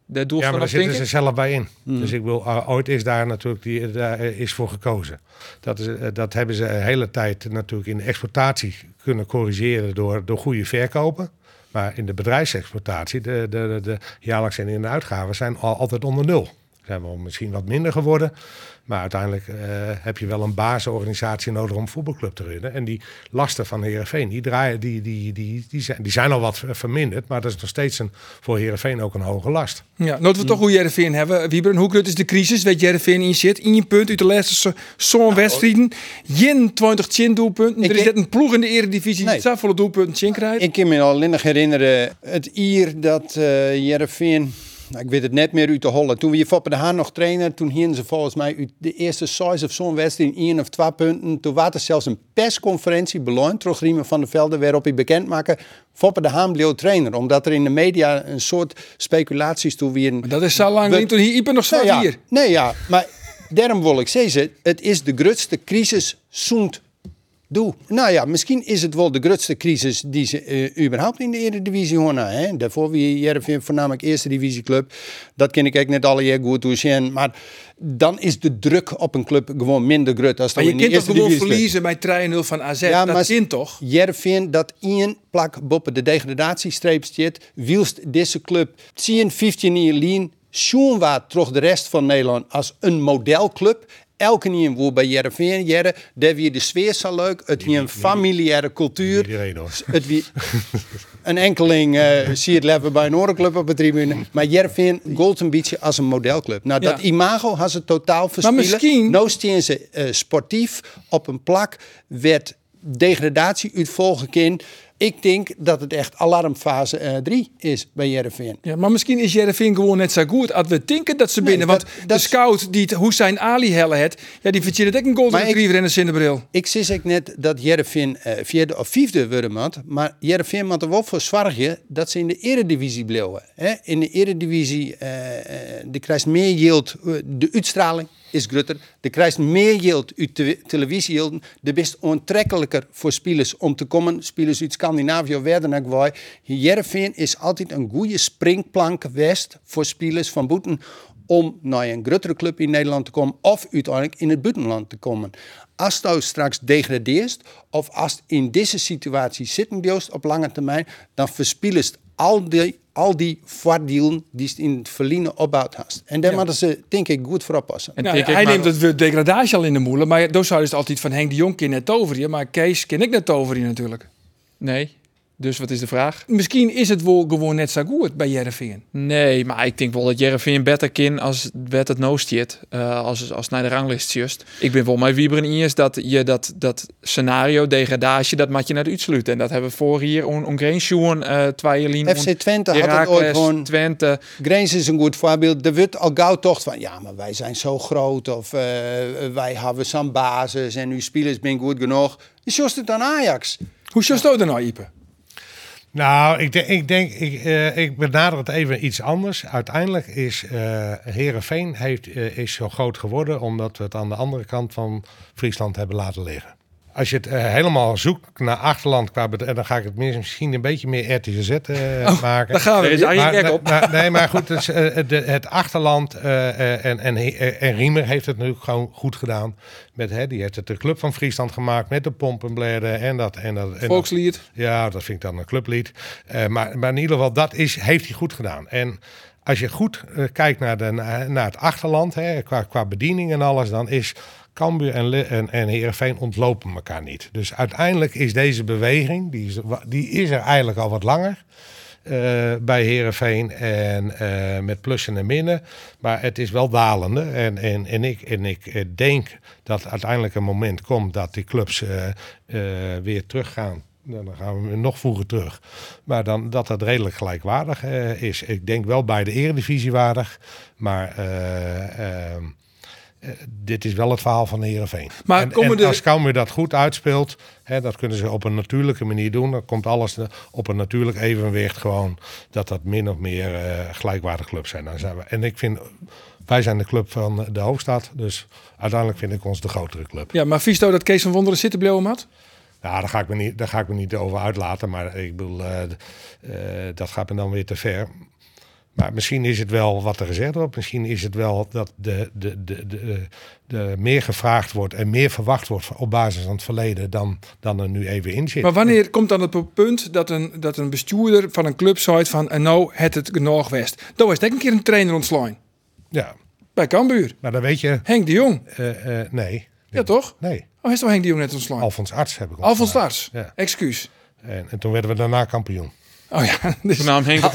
[SPEAKER 5] Doel
[SPEAKER 4] Ja, maar daar zitten ze zelf bij in.
[SPEAKER 6] Mhm.
[SPEAKER 4] Dus ik wil, eh, ooit is daar natuurlijk die, daar eh, is voor gekozen. Dat, is, eh, dat hebben ze de hele tijd natuurlijk in de exploitatie kunnen corrigeren door, door goede verkopen. Maar in de bedrijfsexploitatie, de, de, de, de jaarlijkse en in de uitgaven zijn al, altijd onder nul. Zijn wel misschien wat minder geworden. Maar uiteindelijk eh, heb je wel een basisorganisatie nodig om een voetbalclub te runnen. En die lasten van Herenveen, die, draaien, die, die, die, die, zijn, die zijn al wat verminderd. Maar dat is nog steeds een, voor Herenveen ook een hoge last.
[SPEAKER 1] Ja, nou we toch hoe Jereveen hebben. Wieber, hoe groot is de crisis? Weet Jereveen in zit? In je punt uit de laatste zo'n wedstrijden. Jin 20 chin doelpunten.
[SPEAKER 6] Ik
[SPEAKER 1] er is net een ploeg in de eredivisie
[SPEAKER 6] Nee.
[SPEAKER 1] die zoveel doelpunten chin krijgt.
[SPEAKER 6] Ik kan me al alleen nog herinneren, het ier dat eh Jereveen, nou, ik weet het net meer uit de Holle. Toen we hier Foppe de Haan nog trainen, toen hingen ze volgens mij uit de eerste size of zo'n wedstrijd in één of twee punten. Toen was er zelfs een persconferentie beloond, terug Riemen van der Velde, waarop hij bekend maakte, Foppe de Haan bleef trainer. Omdat er in de media een soort speculaties toen weer...
[SPEAKER 1] Maar dat is zo lang
[SPEAKER 6] We-
[SPEAKER 1] niet toen hier Iper nog zwart
[SPEAKER 6] Nee, ja,
[SPEAKER 1] hier.
[SPEAKER 6] nee, ja, maar daarom wil ik zeggen, het is de grootste crisis zoend doe. Nou ja, misschien is het wel de grootste crisis die ze eh, überhaupt in de Eredivisie horen. Hè? Daarvoor wie Jervin voornamelijk eerste divisieclub. Dat ken ik ook net alle jaar goed hoe zien. Maar dan is de druk op een club gewoon minder groot als
[SPEAKER 1] Maar
[SPEAKER 6] dan
[SPEAKER 1] je kunt toch gewoon verliezen met 3-0 van AZ?
[SPEAKER 6] Ja,
[SPEAKER 1] dat
[SPEAKER 6] maar-
[SPEAKER 1] kind toch?
[SPEAKER 6] Jervin dat één plak boven de degradatiestreep zit, wielst deze club 10, 15 jaar lien, waar toch de rest van Nederland als een modelclub. Elke nieuw woord bij Jervin, Jerre, daar weer de sfeer zo leuk, het weer een familiaire cultuur.
[SPEAKER 4] Iedereen hoor.
[SPEAKER 6] Het wie, een enkeling eh zie het leven bij een orenclub op de tribune. Maar Jervin gold een beetje als een modelclub. Nou, dat
[SPEAKER 1] Ja.
[SPEAKER 6] imago had ze totaal verspielen.
[SPEAKER 1] misschien-
[SPEAKER 6] Nou ze eh, sportief op een plak. Werd degradatie uit volgend Ik denk dat het echt alarmfase 3 is bij Jervin.
[SPEAKER 1] Ja, maar misschien is Jereveen gewoon net zo goed als we denken dat ze
[SPEAKER 6] Nee,
[SPEAKER 1] binnen. Want
[SPEAKER 6] dat-
[SPEAKER 1] de scout die Hussein Ali helle het, ja, die verdient het ook een golden retriever en een zinnebril.
[SPEAKER 6] Ik zeg ik net dat Jervin eh vierde of vijfde worden moet, maar Jervin moet er wel voor zorgen dat ze in de eredivisie blijven. Hè? In de eredivisie, eh eh, de krijgt meer yield, eh, de uitstraling is groter, de krijgt meer yield uit te televisie de best aantrekkelijker voor spelers om te komen. Spelers uit Scandinavië werden naar gewoon. Jervin is altijd een goede springplank geweest voor spelers van boeten om naar een grotere club in Nederland te komen of uiteindelijk in het buitenland te komen. Als je straks degradeert of als in deze situatie zitten op lange termijn, dan verspielen ze al die, al die voordelen die ze in het verliezen opbouwd hast. En daar
[SPEAKER 1] Ja.
[SPEAKER 6] moeten ze, denk ik, goed voor oppassen.
[SPEAKER 5] En
[SPEAKER 1] Nou,
[SPEAKER 5] denk ik
[SPEAKER 1] hij neemt het woord degradatie al in de moelen, maar daar zouden ze altijd van Henk de Jong ken net over je, maar Kees ken ik net over je natuurlijk.
[SPEAKER 5] Nee. Dus wat is de vraag?
[SPEAKER 1] Misschien is het wel gewoon net zo goed bij Jereveen.
[SPEAKER 5] Nee, maar ik denk wel dat Jereveen beter kan als werd het no eh, als, als naar de ranglist just. Ik ben wel met Wieberen eens dat je dat, dat scenario, degradatie, dat moet je naar de uitsluiten. En dat hebben we voor hier on, on Green Sjoen, eh.
[SPEAKER 6] FC Twente had het ooit gewoon...
[SPEAKER 5] Twente.
[SPEAKER 6] Grains is een goed voorbeeld. Er wordt al gauw tocht van, ja, maar wij zijn zo groot. Of eh, wij hebben zo'n basis en uw spelers zijn goed genoeg. Je het aan Ajax.
[SPEAKER 1] Hoe zou je dat nou, Ipe?
[SPEAKER 4] Nou, ik denk, ik, denk ik, eh, ik benader het even iets anders. Uiteindelijk is eh Herenveen heeft, eh, is zo groot geworden omdat we het aan de andere kant van Friesland hebben laten liggen. Als je het eh, helemaal zoekt naar achterland, qua en dan ga ik het misschien een beetje meer RTZ eh maken.
[SPEAKER 1] Daar gaan we
[SPEAKER 5] Er is
[SPEAKER 4] Maar,
[SPEAKER 5] op.
[SPEAKER 4] nee, maar goed, dus, eh, de- het achterland en, en, en Riemer heeft het natuurlijk gewoon goed gedaan. Met, hè, die heeft het de Club van Friesland gemaakt met de pompenbladen en dat. En dat, en dat.
[SPEAKER 1] Volkslied.
[SPEAKER 4] Ja, dat vind ik dan een clublied. Maar, maar in ieder geval, dat is, heeft hij goed gedaan. En als je goed kijkt naar, de, naar het achterland, hè, qua, qua bediening en alles, dan is Cambuur en, en, en Heerenveen ontlopen elkaar niet. Dus uiteindelijk is deze beweging, die is, die is er eigenlijk al wat langer. eh, bij Herenveen en eh, met plussen en minnen. Maar het is wel dalende. En, en, en ik, en ik eh, denk dat uiteindelijk een moment komt dat die clubs eh, weer teruggaan. Dan gaan we nog vroeger terug. Maar dan dat het redelijk gelijkwaardig is. Ik denk wel bij de eredivisie waardig. Maar eh, ehm, eh, dit is wel het verhaal van Heerenveen.
[SPEAKER 1] Maar
[SPEAKER 4] en,
[SPEAKER 1] de-
[SPEAKER 4] als Cambuur dat goed uitspeelt, hè, dat kunnen ze op een natuurlijke manier doen. Dan komt alles eh, op een natuurlijk evenwicht gewoon dat dat min of meer eh gelijkwaardige clubs zijn. Dan zijn we, en ik vind, wij zijn de club van de hoofdstad, dus uiteindelijk vind ik ons de grotere club.
[SPEAKER 1] Ja, maar Visto dat Kees van Wonderen zitten bleven had?
[SPEAKER 4] Ja, daar ga ik me niet, daar ga ik me niet over uitlaten, maar ik bedoel, eh, eh, dat gaat me dan weer te ver. Maar misschien is het wel wat er gezegd wordt. Misschien is het wel dat de, de, de, de, de meer gevraagd wordt en meer verwacht wordt op basis van het verleden dan, dan er nu even in zit.
[SPEAKER 1] Maar wanneer komt dan het punt dat een, dat een bestuurder van een club zegt van en nou het het genoeg west? Dan was het ook een keer een trainer ontslaan.
[SPEAKER 4] Ja,
[SPEAKER 1] Bij Cambuur.
[SPEAKER 4] maar dan weet je,
[SPEAKER 1] Henk de Jong.
[SPEAKER 4] eh, eh, nee.
[SPEAKER 1] Ja toch?
[SPEAKER 4] Nee,
[SPEAKER 1] Oh, is toch Henk de Jong net ontslaan?
[SPEAKER 4] Alfons Arts heb ik
[SPEAKER 1] Alfons. Lars.
[SPEAKER 4] Ja.
[SPEAKER 1] Excuus.
[SPEAKER 4] En, en toen werden we daarna kampioen.
[SPEAKER 1] Oh ja. Dus,
[SPEAKER 5] nam Henk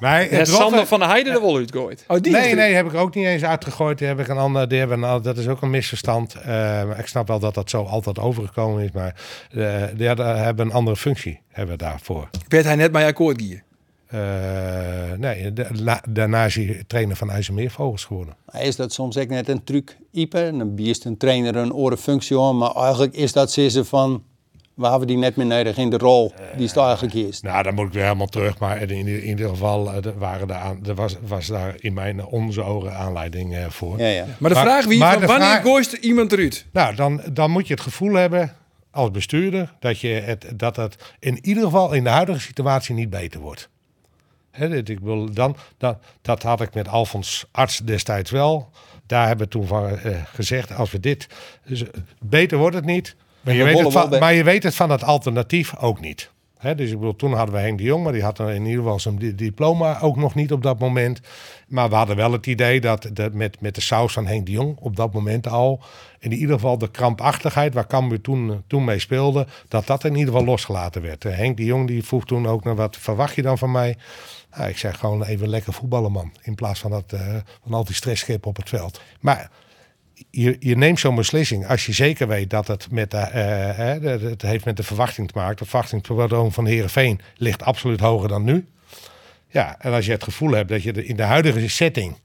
[SPEAKER 5] Ja,
[SPEAKER 4] het
[SPEAKER 5] Sander van der Heijden er wel uitgooid.
[SPEAKER 1] oh, die
[SPEAKER 4] Nee, nee, heb ik ook niet eens uitgegooid. Die heb ik een ander, die hebben, dat is ook een misverstand. Eh, maar ik snap wel dat dat zo altijd overgekomen is. Maar eh, die hadden- hebben een andere functie hebben we daarvoor.
[SPEAKER 1] Werd hij net bij akkoord gier.
[SPEAKER 4] Eh, nee, de- la- daarna is hij trainer van IJsselmeervogels geworden.
[SPEAKER 6] Is dat soms ook net een truc, Ipe? Dan biedt een trainer een orenfunctie aan, maar eigenlijk is dat ze van... we hebben die net meer nodig in de rol die is eigenlijk is.
[SPEAKER 4] Nou, dan moet ik weer helemaal terug. Maar in, in ieder geval eh, er waren aan, er was, was daar in mijn onze ogen aanleiding eh, voor.
[SPEAKER 6] Ja, ja.
[SPEAKER 1] Maar de
[SPEAKER 4] Maar-
[SPEAKER 1] vraag wie,
[SPEAKER 4] maar
[SPEAKER 1] van
[SPEAKER 4] de
[SPEAKER 1] wanneer
[SPEAKER 4] vraag-
[SPEAKER 1] gooist er iemand eruit?
[SPEAKER 4] Nou, dan, dan moet je het gevoel hebben als bestuurder dat, je het, dat het in ieder geval in de huidige situatie niet beter wordt. Hè, dit- ik wil dan, dan, dat had ik met Alfons Arts destijds wel. Daar hebben we toen van eh, gezegd, als we dit... Dus, eh, beter wordt het niet, maar je,
[SPEAKER 6] we
[SPEAKER 4] weet het van, maar je weet het van het alternatief ook niet. Dus ik bedoel, toen hadden we Henk de Jong, maar die had in ieder geval zijn di- diploma ook nog niet op dat moment. Maar we hadden wel het idee dat, dat met, met de saus van Henk de Jong op dat moment al, in ieder geval de krampachtigheid waar Cambuur toen, toen mee speelde, dat dat in ieder geval losgelaten werd. Eh, Henk de Jong die vroeg toen ook naar wat verwacht je dan van mij? Nou, ik zeg gewoon even lekker voetballen man, in plaats van, dat, eh, van al die stressgrip op het veld. Maar je, je neemt zo'n beslissing als je zeker weet dat het met de, de- het heeft met de verwachting te maken. De verwachtingspatroon van Herenveen ligt absoluut hoger dan nu. Ja, en als je het gevoel hebt dat je de- in de huidige setting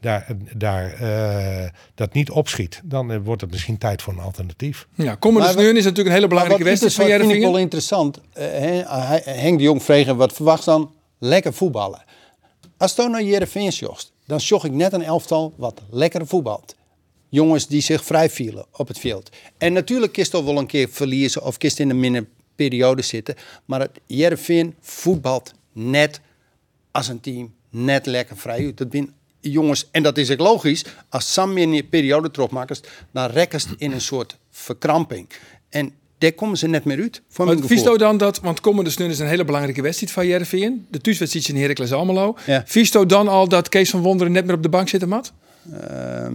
[SPEAKER 4] daar, daar eh, dat niet opschiet, dan eh, wordt het misschien tijd voor een alternatief.
[SPEAKER 1] Ja, komende
[SPEAKER 6] Maar we-
[SPEAKER 1] sneun is natuurlijk een hele belangrijke wedstrijd van
[SPEAKER 6] wat vind ik wel interessant. Hè, Henk de Jong vregen wat verwacht dan? Lekker voetballen. Als toen naar Jereveen zocht, dan zocht ik net een elftal wat lekker voetbalt. Jongens die zich vrij vielen op het veld. En natuurlijk kist toch wel een keer verliezen of kist in een minder periode zitten. Maar het Jereveen voetbalt net als een team, net lekker vrij uit. Dat zijn jongens, en dat is ook logisch, als Sam in een periode terugmaakt, dan rekken ze in een soort verkramping. En daar komen ze net meer uit. Voor
[SPEAKER 1] Maar Visto dan dat, want komende sneun is een hele belangrijke wedstrijd van Jereveen. De thuiswedstrijd in Heracles Almelo.
[SPEAKER 6] Ja.
[SPEAKER 1] Visto dan al dat Kees van Wonderen net meer op de bank zit, Mat?
[SPEAKER 6] Ehm,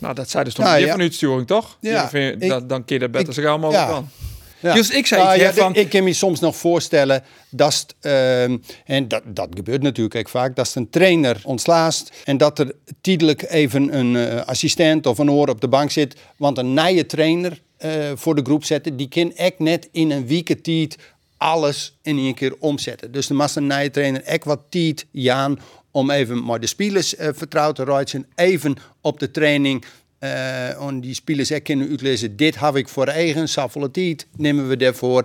[SPEAKER 5] Nou, dat zei dus toch
[SPEAKER 6] Nou, ja.
[SPEAKER 5] van uitsturing, toch?
[SPEAKER 6] Ja, ik-
[SPEAKER 5] dat, dan keer dat beter zo gauw mogelijk
[SPEAKER 6] ja.
[SPEAKER 1] Dus ik zei
[SPEAKER 6] Nou ja,
[SPEAKER 1] van-
[SPEAKER 6] Ik kan me soms nog voorstellen dat, ehm, en dat, dat gebeurt natuurlijk ook vaak, dat een trainer ontslaast en dat er tijdelijk even een eh, assistent of een oor op de bank zit, want een nieuwe trainer eh, voor de groep zetten, die kan echt net in een tijd alles in één keer omzetten. Dus een nieuwe trainer echt wat tijd Jaan om even maar de spelers eh, vertrouwd te rijden, even op de training eh om die spelers echt kunnen uitlezen. Dit heb ik voor eigen, tijd nemen we daarvoor.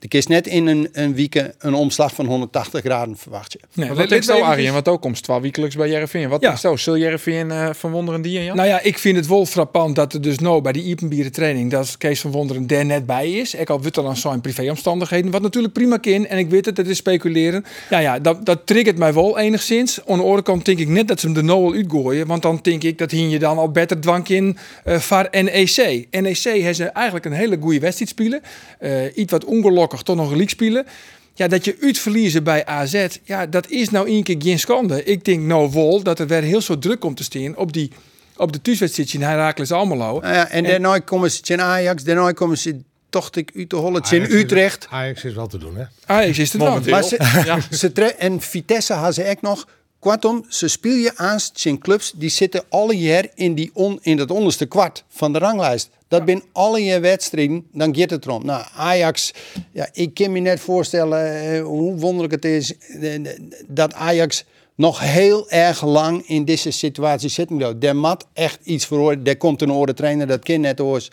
[SPEAKER 6] Ik is net in een, een week een omslag van 180 graden verwacht je.
[SPEAKER 1] Nee,
[SPEAKER 5] wat denk
[SPEAKER 1] let
[SPEAKER 5] je, Arjen? Want ook komt 12 wekelijks bij Jereveen. Wat
[SPEAKER 1] Ja.
[SPEAKER 5] denk je, zul Jereveen eh verwonderen die en ja?
[SPEAKER 1] Nou ja, ik vind het wel frappant dat er dus nou bij die Iepenbieren training dat Kees van Wonderen er net bij is. Ik al er dan zijn privéomstandigheden, wat natuurlijk prima kan. En ik weet het, het is speculeren. Ja, ja, dat, dat triggert mij wel enigszins. Aan de andere kant denk ik net dat ze hem nou al uitgooien. Want dan denk ik dat hier je dan al beter dwank in eh VAR NEC. NEC heeft ze eigenlijk een hele goede wedstrijd spelen. Eh, iets wat toch nog een league spelen. Ja, dat je uitverliezen bij AZ, ja, dat is nou één keer geen schande. Ik denk nou wel dat er weer heel zo druk komt te staan op die op de thuiswedstrijd in Herakles Almelo.
[SPEAKER 6] Nou ja, en, daarna komen ze in Ajax, daarna komen ze toch ik uit de Holland in
[SPEAKER 4] is-
[SPEAKER 6] Utrecht.
[SPEAKER 4] Ajax is wel te doen, hè?
[SPEAKER 1] Ajax is wel.
[SPEAKER 5] Momenteel.
[SPEAKER 6] Maar ze,
[SPEAKER 5] Ja.
[SPEAKER 6] ze tre- en Vitesse had ze echt nog. Kortom, ze speel je aan zijn clubs die zitten alle jaar in, die on, in dat onderste kwart van de ranglijst. Dat zijn alle je wedstrijden, dan gaat het erom. Nou, Ajax, ja, ik kan me net voorstellen eh, hoe wonderlijk het is eh, eh, dat Ajax nog heel erg lang in deze situatie zit. Der mat echt iets voor. Er komt een orde trainer, dat kind net hoors.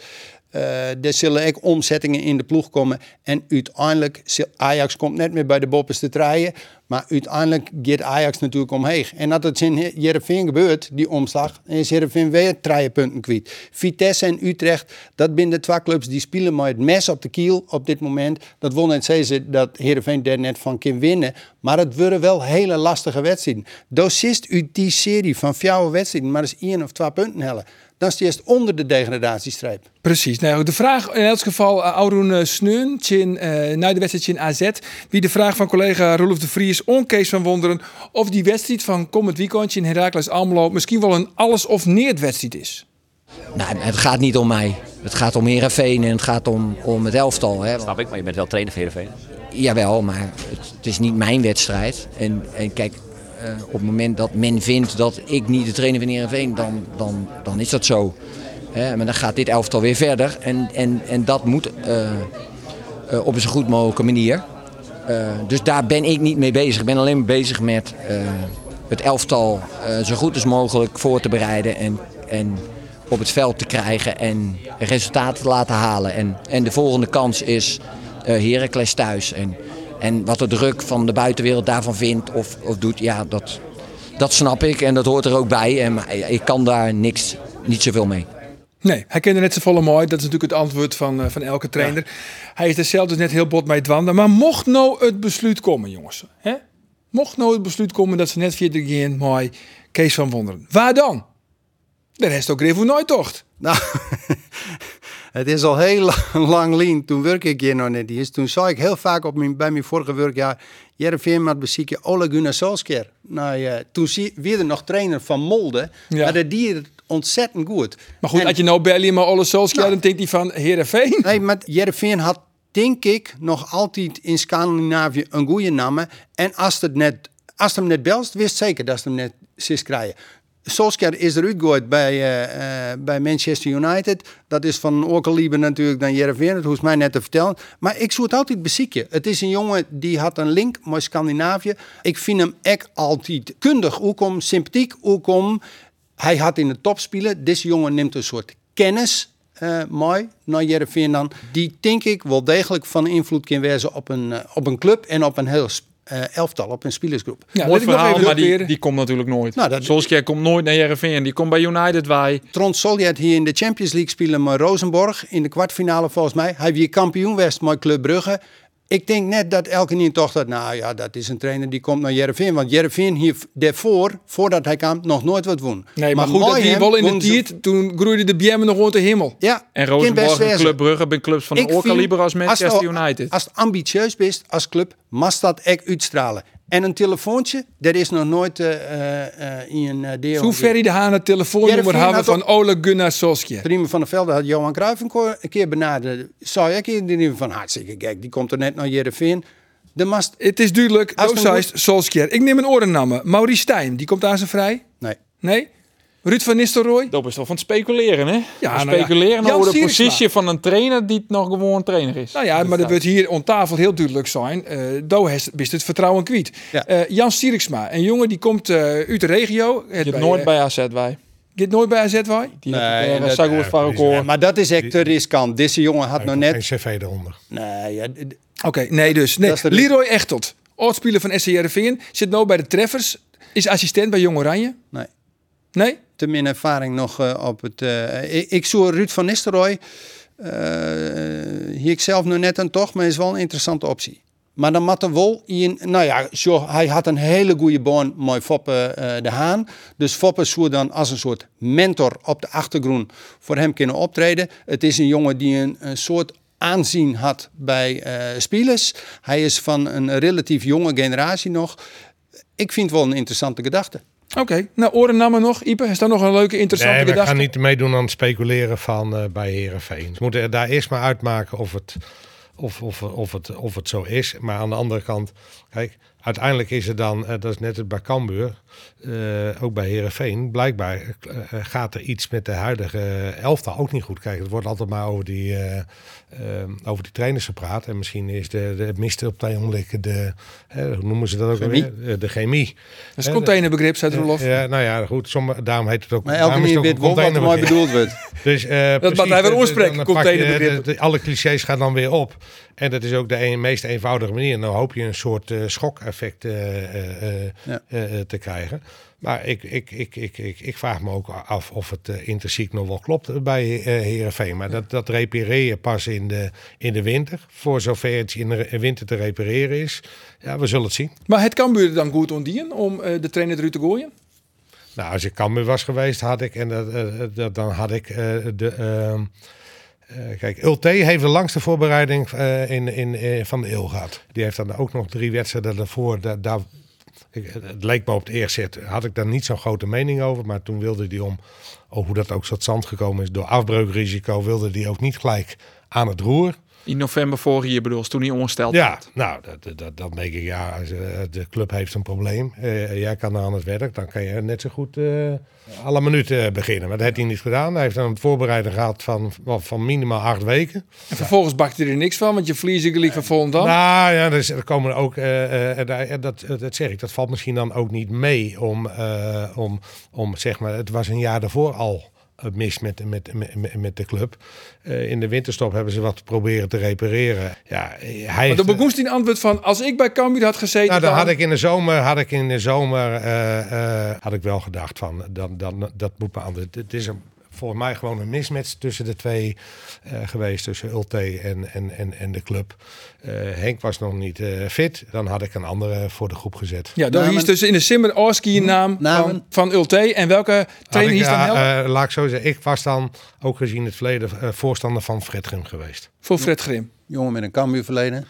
[SPEAKER 6] Eh, er zullen ook omzettingen in de ploeg komen. En uiteindelijk, Ajax komt net meer bij de bopperste treien. Maar uiteindelijk gaat Ajax natuurlijk omheen. En dat het in Jereveen gebeurt, die omslag, is Jereveen weer drie punten kwijt. Vitesse en Utrecht, dat zijn de twee clubs die spelen met het mes op de kiel op dit moment. Dat wil net zeggen dat Heerenveen daar net van kan winnen. Maar het worden wel hele lastige wedstrijden. Dosist uit die serie van vier wedstrijden, maar eens één of twee punten hellen. Dan is onder de degradatiestreep.
[SPEAKER 1] Precies. Nou, de vraag in elk geval, uh, Auroen uh, Sneun, tjin, uh, na de wedstrijd in AZ. Wie de vraag van collega Rolf de Vries, onkees van wonderen. of die wedstrijd van komend weekendje in Herakles Almelo misschien wel een alles of neert wedstrijd is.
[SPEAKER 7] Nou, het gaat niet om mij. Het gaat om Heerenveen en het gaat om, om het elftal. Hè.
[SPEAKER 8] Snap ik, maar je bent wel trainer van Heerenveen.
[SPEAKER 7] Jawel, maar het, het is niet mijn wedstrijd. En, en kijk, op het moment dat men vindt dat ik niet de trainer van Heerenveen, dan, dan, dan is dat zo. Hè, maar dan gaat dit elftal weer verder. En, en, en dat moet uh, uh, op een zo goed mogelijke manier. dus daar ben ik niet mee bezig. Ik ben alleen maar bezig met het elftal zo goed als mogelijk voor te bereiden. En, en op het veld te krijgen en resultaten te laten halen. En, en de volgende kans is eh Heracles thuis. En, en wat de druk van de buitenwereld daarvan vindt of, of doet, ja, dat, dat snap ik en dat hoort er ook bij. En maar ik kan daar niks, niet zoveel mee.
[SPEAKER 1] Nee, hij kende net zo volle mooi. Dat is natuurlijk het antwoord van, eh, van elke trainer. Hij is er zelf dus net heel bot mee dwanden. Maar mocht nou het besluit komen, jongens. Hè? Mocht nou het besluit komen dat ze net via de gaan mooi Kees van Wonderen. Waar dan? De rest ook Rivo nooit tocht.
[SPEAKER 6] Nou, het is al heel lang, lang lien. Toen werk ik hier nog net eens. Toen zag ik heel vaak op mijn, bij mijn vorige werkjaar... Jereveen met bezieken Ole Gunnar Solskjaer. Nou ja, toen zie, weer er nog trainer van Molde.
[SPEAKER 1] Ja.
[SPEAKER 6] Maar dat die het ontzettend goed.
[SPEAKER 1] Maar goed,
[SPEAKER 6] En-
[SPEAKER 1] als je nou Belly maar alle Solskjaer,
[SPEAKER 6] Nou.
[SPEAKER 1] dan denkt hij van Heerenveen.
[SPEAKER 6] Nee, maar Jereveen had denk ik nog altijd in Scandinavië een goede naam. En als het net, als hem net belst, wist zeker dat ze hem net zis krijgen. Solskjaer is eruit gegooid bij, eh, eh, bij Manchester United. Dat is van Orkelieber natuurlijk dan Jereveen. Dat hoeft mij net te vertellen. Maar ik zou het altijd bezieken. Het is een jongen die had een link met Scandinavië. Ik vind hem echt altijd kundig. Ook om sympathiek. Ook om... Hij had in de top spelen. Deze jongen neemt een soort kennis eh mooi naar Jereveen dan. Die denk ik wel degelijk van invloed kan wezen op een, op een club en op een heel eh, elftal, op een.
[SPEAKER 1] Ja,
[SPEAKER 5] Mooi verhaal,
[SPEAKER 1] even
[SPEAKER 5] maar die, die komt natuurlijk nooit.
[SPEAKER 6] Nou, dat-
[SPEAKER 5] Solskjaer komt nooit naar Jereveen. Die komt bij United wij.
[SPEAKER 6] Trond Soljaert hier in de Champions League spelen met Rosenborg in de kwartfinale volgens mij. Hij weer kampioen West met Club Brugge. Ik denk net dat elke niet toch dat, nou ja, dat is een trainer die komt naar Jereveen. Want Jereveen hier daarvoor, voordat hij kwam, nog nooit wat won.
[SPEAKER 1] Nee, maar, goed, dat
[SPEAKER 6] mooi
[SPEAKER 1] hij wel in de tijd, toen groeide de BM nog rond de hemel.
[SPEAKER 6] Ja,
[SPEAKER 5] En Rosenborg en. Club Brugge zijn clubs van een
[SPEAKER 6] Ik vind,
[SPEAKER 5] oorkaliber als Manchester
[SPEAKER 6] het-
[SPEAKER 5] United.
[SPEAKER 6] Als het ambitieus bent als club, mag dat echt uitstralen. En een telefoontje, dat is nog nooit eh, eh, eh, in een uh, deel.
[SPEAKER 1] Hoe ver de Haan het telefoonnummer
[SPEAKER 6] Jereveen
[SPEAKER 1] hebben
[SPEAKER 6] had
[SPEAKER 1] van Ole Gunnar Solskjaer.
[SPEAKER 6] Prima van der Velde had Johan Cruijff een, keer benaderd. Zou ik in die van hartstikke gek, die komt er net naar Jereveen. De mast,
[SPEAKER 1] Het is duidelijk,
[SPEAKER 6] Als het
[SPEAKER 1] Doosheist, Solskjaer. Ik neem een oordennamen. Maurice Stijn, die komt aan zijn vrij.
[SPEAKER 6] nee.
[SPEAKER 1] Nee? Ruud van Nistelrooy?
[SPEAKER 5] Dat is toch van het speculeren, hè?
[SPEAKER 1] Ja, nou
[SPEAKER 5] speculeren over de positie van een trainer die nog gewoon trainer is.
[SPEAKER 1] Nou ja, maar dat wordt hier on tafel heel duidelijk zijn. Eh Do heeft best het vertrouwen kwijt.
[SPEAKER 6] Ja.
[SPEAKER 1] Eh, Jan Sieriksma, een jongen die komt eh, uit de regio. Het
[SPEAKER 5] Je hebt nooit bij AZ wij.
[SPEAKER 1] Gaat nooit bij AZ wij?
[SPEAKER 5] Die
[SPEAKER 6] Nee, dat-
[SPEAKER 5] uh,
[SPEAKER 4] is-
[SPEAKER 5] Record.
[SPEAKER 6] Maar dat is echt te riskant. Deze jongen had nog net...
[SPEAKER 4] geen cv eronder.
[SPEAKER 6] Nee, ja,
[SPEAKER 1] Oké, nee dus. Nee.
[SPEAKER 6] Is de-
[SPEAKER 1] Leroy Echtelt, oudspeler van SCRV, zit nu bij de Treffers. Is assistent bij Jong Oranje.
[SPEAKER 6] nee.
[SPEAKER 1] Nee?
[SPEAKER 6] te min ervaring nog eh, op het. eh, ik, ik Ruud van Nistelrooy. eh, hier ik zelf nu net aan toch, maar is wel een interessante optie. Maar dan moet wel in. Nou ja, hij had een hele goede baan mooi Foppe de Haan. Dus Foppe zou dan als een soort mentor op de achtergrond voor hem kunnen optreden. Het is een jongen die een, soort aanzien had bij eh spelers. Hij is van een relatief jonge generatie nog. Ik vind het wel een interessante gedachte.
[SPEAKER 1] Oké, nou oordennamen nog. Ipe, is daar nog een leuke, interessante
[SPEAKER 4] Nee, we
[SPEAKER 1] gedachte?
[SPEAKER 4] gaan niet meedoen aan het speculeren van eh, bij Herenveen. Ze moeten daar eerst maar uitmaken of het, of, of, of, het, of het zo is. Maar aan de andere kant, kijk, uiteindelijk is het dan, eh, dat is net het bij Cambuur, eh, ook bij Herenveen. Blijkbaar eh, gaat er iets met de huidige elftal ook niet goed. Kijk, het wordt altijd maar over die, over die trainers gepraat. En misschien is de, de miste op het ogenblik de, hoe noemen ze dat ook
[SPEAKER 6] Chemie.
[SPEAKER 4] Eh, De chemie.
[SPEAKER 1] Dat is containerbegrip, zei Rolof.
[SPEAKER 4] Ja, nou ja, goed. Sommige, daarom heet het ook.
[SPEAKER 6] Maar elke keer weet wat er mooi bedoeld wordt.
[SPEAKER 4] Dus, eh, precies,
[SPEAKER 1] mag hij weer
[SPEAKER 4] eh,
[SPEAKER 1] oorspreken, containerbegrip.
[SPEAKER 4] de- de- alle clichés gaan dan weer op. En dat is ook de een, meest eenvoudige manier. Nou hoop je een soort eh, schok-effect eh, eh,
[SPEAKER 6] Ja.
[SPEAKER 4] te krijgen. Maar ik, ik, ik, ik, ik, ik vraag me ook af of het intrinsiek nog wel klopt bij eh Heerenveen. Maar dat, dat repareer je pas in de, in de winter. Voor zover het in de winter te repareren is. Ja, we zullen het zien.
[SPEAKER 1] Maar het kan buren dan goed ontdienen om de trainer eruit te gooien?
[SPEAKER 4] Nou, als ik Cambuur was geweest, had ik en dat, dat, dan had ik de. Eh, kijk, Ulte heeft de langste voorbereiding eh, in, in, eh, van de eeuw gehad. Die heeft dan ook nog drie wedstrijden daarvoor. Daar, het leek me op het eerst zit, had ik daar niet zo'n grote mening over. Maar toen wilde hij om, oh, hoe dat ook tot stand gekomen is, door afbreukrisico, wilde hij ook niet gelijk aan het roer.
[SPEAKER 5] In november vorig jaar bedoel, toen niet ongesteld.
[SPEAKER 4] Ja, nou, dat, dat, dat denk ik, ja, als, eh, de club heeft een probleem. Eh, jij kan aan het werk, dan kan je net zo goed eh, alle minuten eh, beginnen. Maar dat heeft hij niet gedaan. Hij heeft dan een voorbereiding gehad van, van, minimaal acht weken.
[SPEAKER 1] En vervolgens bakt hij er niks van, want je verliest gelijk van Volendam.
[SPEAKER 4] Nou ja, dus er komen ook, eh, eh, eh, dat, eh, dat zeg ik, dat valt misschien dan ook niet mee om, eh, om, om zeg maar, het was een jaar daarvoor al eh, mis met, met, met, met de club. Eh, in de winterstop hebben ze wat proberen te repareren. Ja, hij
[SPEAKER 1] Maar
[SPEAKER 4] heeft-
[SPEAKER 1] dan hij een antwoord van, als ik bij Cambuur had gezeten...
[SPEAKER 4] nou, dan
[SPEAKER 1] dan-
[SPEAKER 4] had ik in de zomer, had ik in de zomer eh, eh, had ik wel gedacht van, dan, dan, dat moet maar anders. Het is een, volgens mij gewoon een mismatch tussen de twee eh, geweest, tussen Ulte en, en, en, en de club. Eh, Henk was nog niet eh, fit, dan had ik een andere voor de groep gezet.
[SPEAKER 1] Ja, dan is dus in de Simmer Orski een naam van, van Ulte. En welke trainer is dan
[SPEAKER 4] eh, laat ik zo zeggen, ik was dan ook gezien het verleden voorstander van Fred Grim geweest.
[SPEAKER 1] voor Fred Grim.
[SPEAKER 6] Jongen met een Cambuurverleden.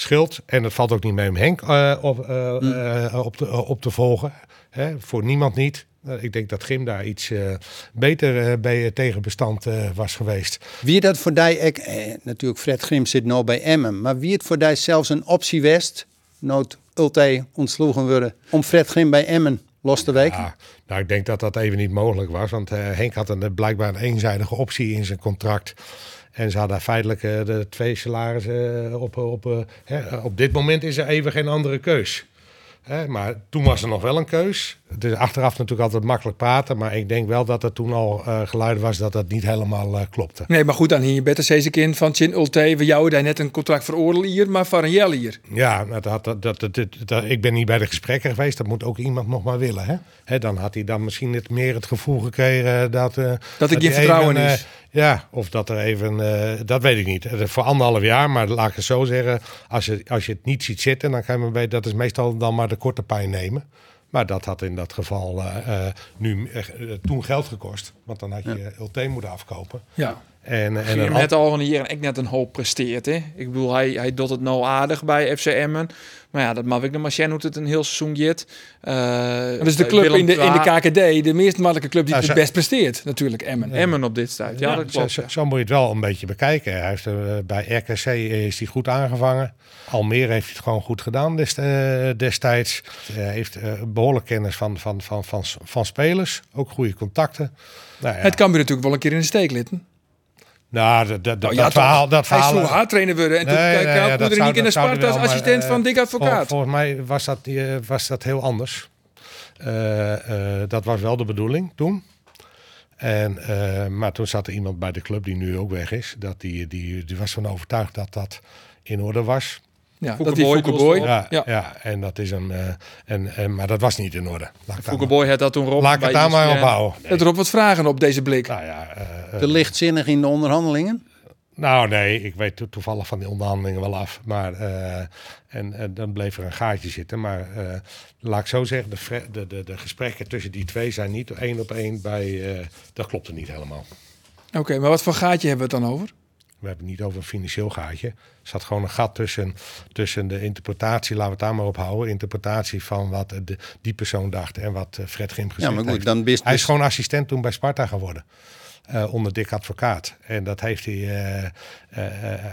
[SPEAKER 4] Schild, en het valt ook niet mee om Henk eh, op, eh, op, te, op te volgen. Hè, voor niemand niet. Eh, ik denk dat Grim daar iets eh, beter eh, bij tegen bestand eh, was geweest.
[SPEAKER 6] Wie dat voor die, eh, natuurlijk Fred Grim zit nou bij Emmen, maar wie het voor die zelfs een optie west, nood Ulte ontsloegen worden, om Fred Grim bij Emmen los te weken?
[SPEAKER 4] Ja, nou, ik denk dat dat even niet mogelijk was. Want Henk had een, blijkbaar een eenzijdige optie in zijn contract. En ze hadden feitelijk de twee salarissen op, op, hè, op dit moment is er even geen andere keus. Hè, maar toen was er nog wel een keus. Het is achteraf natuurlijk altijd makkelijk praten. Maar ik denk wel dat er toen al eh geluid was dat dat niet helemaal eh, klopte.
[SPEAKER 1] Nee, maar goed, dan hier je beter steeds in van Chin Ulte. We jou daar net een contract veroordelen hier, maar van hier.
[SPEAKER 4] Ja, nou, dat, dat, dat, dat, dat- dat- ik ben niet bij de gesprekken geweest. Dat moet ook iemand nog maar willen. Hè? Hè, dan had hij dan misschien het, meer het gevoel gekregen dat... eh,
[SPEAKER 1] Dat geen
[SPEAKER 4] hij
[SPEAKER 1] vertrouwen
[SPEAKER 4] even,
[SPEAKER 1] is.
[SPEAKER 4] Ja, of dat er even... eh, dat weet ik niet. Eh, Voor anderhalf jaar, maar laat ik het zo zeggen. Als je, als je het niet ziet zitten, dan kan je maar weten... Dat is meestal dan maar de korte pijn nemen. Maar dat had in dat geval eh, nu, toen geld gekost. Want dan had je ja. Ulte moeten afkopen.
[SPEAKER 1] Ja.
[SPEAKER 4] En, en een
[SPEAKER 5] net al een hier en ik net een hoop presteert. Hè? Ik bedoel, hij, hij doet het nou aardig bij FC Emmen. Maar ja, dat mag ik de Machine hoe het een heel seizoen jet.
[SPEAKER 1] Dat is de club in de, in de KKD, de meest makkelijke club die het best presteert, natuurlijk, Emmen.
[SPEAKER 5] Emmen op dit stuit. Ja, dat
[SPEAKER 4] Zo,
[SPEAKER 5] klopt.
[SPEAKER 4] zo, zo moet je het wel een beetje bekijken. Hij heeft, eh, bij RKC is hij goed aangevangen. Almere heeft hij het gewoon goed gedaan des- eh, destijds. Hij heeft eh, behoorlijk kennis van, van, van, van, van spelers. Ook goede contacten. Nou, ja.
[SPEAKER 1] Het kan weer natuurlijk wel een keer in de steek litten.
[SPEAKER 4] Nou, dat, dat,
[SPEAKER 1] Nou, ja,
[SPEAKER 4] dat verhaal... Dat
[SPEAKER 1] Hij
[SPEAKER 4] verhaal
[SPEAKER 1] zou haar trainer worden. En toen
[SPEAKER 4] Nee,
[SPEAKER 1] nee,
[SPEAKER 4] nee, ja,
[SPEAKER 1] niet in de Sparta als
[SPEAKER 4] maar,
[SPEAKER 1] assistent
[SPEAKER 4] eh,
[SPEAKER 1] van Dick Advocaat.
[SPEAKER 4] Vol- volgens mij was dat, eh, was dat heel anders. Eh, eh, dat was wel de bedoeling toen. En, eh, maar toen zat er iemand bij de club die nu ook weg is. Dat die, die, die was van overtuigd dat dat in orde was.
[SPEAKER 1] Ja,
[SPEAKER 5] Fouke
[SPEAKER 1] dat die
[SPEAKER 5] Boy.
[SPEAKER 4] Ja,
[SPEAKER 1] Ja.
[SPEAKER 4] ja. en dat is een. eh, en, en, maar dat was niet in orde. Laat ik daar
[SPEAKER 5] Fouke
[SPEAKER 4] maar-
[SPEAKER 5] Boy had dat toen Rob
[SPEAKER 4] Laat ik het daar maar op houden.
[SPEAKER 1] Het erop wat vragen op deze blik.
[SPEAKER 4] Nou ja, eh, eh,
[SPEAKER 6] Te lichtzinnig in de onderhandelingen?
[SPEAKER 4] Nou, nee, ik weet to- toevallig van die onderhandelingen wel af. Maar, eh, en, en dan bleef er een gaatje zitten. Maar eh, laat ik zo zeggen, de, de, de, de gesprekken tussen die twee zijn niet één op één bij. eh, dat klopt er niet helemaal.
[SPEAKER 1] Oké, maar wat voor gaatje hebben we het dan over?
[SPEAKER 4] We hebben het niet over een financieel gaatje. Er zat gewoon een gat tussen, tussen de interpretatie, laten we het daar maar op houden. Interpretatie van wat de, die persoon dacht en wat eh, Fred Grim gezegd
[SPEAKER 6] Ja, maar goed,
[SPEAKER 4] heeft.
[SPEAKER 6] dan bist
[SPEAKER 4] Hij is
[SPEAKER 6] dus-
[SPEAKER 4] gewoon assistent toen bij Sparta geworden. eh, onder Dick Advocaat. En dat heeft hij, eh,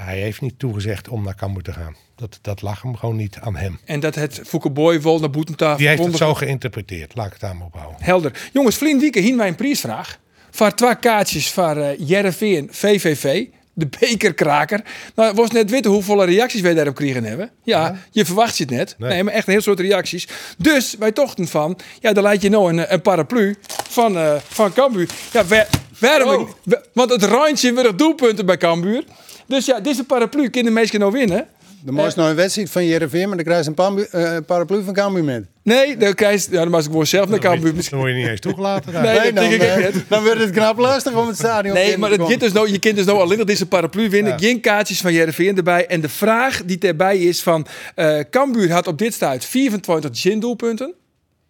[SPEAKER 4] hij heeft niet toegezegd om naar Cambuur te gaan. Dat, dat lag hem gewoon niet aan hem.
[SPEAKER 1] En dat het Fouke Boy wel naar Boetentafel
[SPEAKER 4] Die heeft het zo geïnterpreteerd. Laat ik het daar maar op houden.
[SPEAKER 1] Helder. Jongens, vriend Wieke, hier mijn prijsvraag. Voor twee kaartjes voor uh, Jereveen VVV. De bekerkraker. Nou, was net weten hoeveel reacties wij daarop kregen hebben. Ja, je verwacht je het net. Nee.
[SPEAKER 4] Nee.
[SPEAKER 1] maar echt een heel soort reacties. Dus wij tochten van, ja, dan laat je nou een, een paraplu van, eh van Cambuur. Ja, waar- waarom?
[SPEAKER 5] Oh.
[SPEAKER 1] wa- Want het randje weer doelpunten bij Cambuur. Dus ja, deze paraplu kunnen de meesten nou winnen.
[SPEAKER 6] De mooiste nou een wedstrijd van Jereveen, maar dan krijg je een pambu- eh, paraplu van Cambuur met.
[SPEAKER 1] Nee, dan krijg je, ja, dan was ik gewoon zelf naar Cambuur.
[SPEAKER 4] Dan word je niet eens toegelaten.
[SPEAKER 1] Nee, dat
[SPEAKER 6] dan,
[SPEAKER 1] denk ik
[SPEAKER 6] dan wordt het knap lastig om het stadion
[SPEAKER 1] Nee, maar dus nou, je kunt dus nou alleen nog deze paraplu winnen.
[SPEAKER 4] Ja.
[SPEAKER 1] Geen kaartjes van Jereveen erbij. En de vraag die erbij is van... eh Cambuur had op dit stuit 24 zindoelpunten.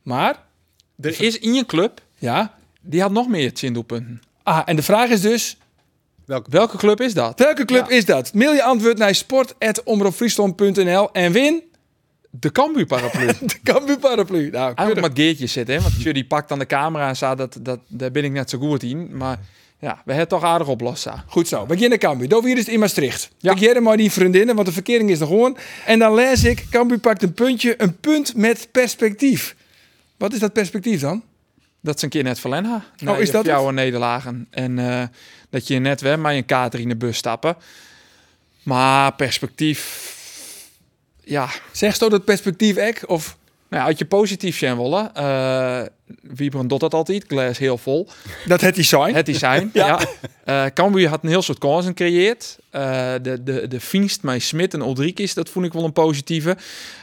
[SPEAKER 1] Maar,
[SPEAKER 5] Er is in je club,
[SPEAKER 1] ja...
[SPEAKER 5] die had nog meer zindoelpunten.
[SPEAKER 1] Ah, en de vraag is dus...
[SPEAKER 6] Welke?
[SPEAKER 5] Welke club is dat?
[SPEAKER 1] Welke club is dat? Mail je antwoord naar sport.omroepfriesland.nl en win
[SPEAKER 5] De Cambuur paraplu.
[SPEAKER 1] de Cambuur paraplu. Nou,
[SPEAKER 5] Eigenlijk met geertjes zitten, hè? want Jury pakt aan de camera en zei dat, dat daar ben ik net zo goed in. Maar ja, we hebben het toch aardig oplossen.
[SPEAKER 1] Goed zo, beginnen Cambuur. Dan weer is het in Maastricht.
[SPEAKER 5] Ja.
[SPEAKER 1] Ik maar die vriendinnen, want de verkering is er gewoon. En dan lees ik, Cambuur pakt een puntje, een punt met perspectief. Wat is dat perspectief dan?
[SPEAKER 5] Dat is een keer net verlenha.
[SPEAKER 1] Oh, is dat
[SPEAKER 5] jouw nederlagen. En eh, dat je net weer met een kater in de bus stappen. Maar perspectief... Ja,
[SPEAKER 1] Zeg zo dat perspectief ek? Of
[SPEAKER 5] Nou, ja, uit je positief zijn willen. Uh, Wieberen doet dat altijd, glas heel vol.
[SPEAKER 1] Dat het design.
[SPEAKER 5] Het design, ja. ja. Uh, Cambuur had een heel soort kansen gecreëerd. Uh, de, de, de Finst met Smit en Ulrikis, dat vond ik wel een positieve.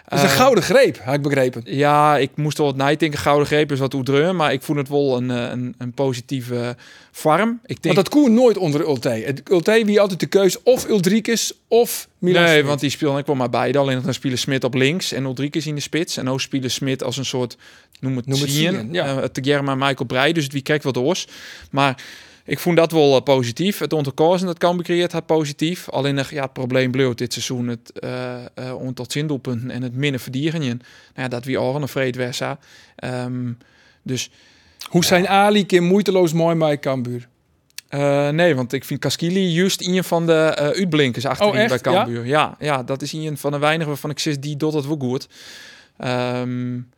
[SPEAKER 1] Dat is een gouden greep, heb ik begrepen.
[SPEAKER 5] Ja, ik moest wel wat nadenken. Gouden greep is wat oedreun, maar ik vond het wel een, een, een positieve vorm. Ik
[SPEAKER 1] denk... Want dat koen nooit onder Ulte. Ulte wie altijd de keus of Ulrikis of Milan
[SPEAKER 5] Nee,
[SPEAKER 1] Smit.
[SPEAKER 5] want die spelen ik wel maar beide. Alleen dan spelen Smit op links en Ulrikis in de spits. En ook spelen Smit als een soort, noem het,
[SPEAKER 1] Noem het
[SPEAKER 5] zien,
[SPEAKER 1] ja.
[SPEAKER 5] uh, Michael Breij. Dus wie kijkt wat oors. Maar ik vond dat wel uh, positief. Het onderkozen dat kan becreëerd had positief. Alleen nog, ja, het probleem bleef dit seizoen het uh, om tot zindoelpunten en het minder verdienen. Nou ja, dat wie al een vreed versa. Um, dus
[SPEAKER 1] hoe zijn Ali keer moeiteloos mooi bij Cambuur?
[SPEAKER 5] Uh, nee, want ik vind Kaskili juist een van de uh, uitblinkers achterin
[SPEAKER 1] oh,
[SPEAKER 5] bij Cambuur. Ja? ja? Ja, dat is een van de weinigen waarvan ik zeg die doet het wel goed. Um,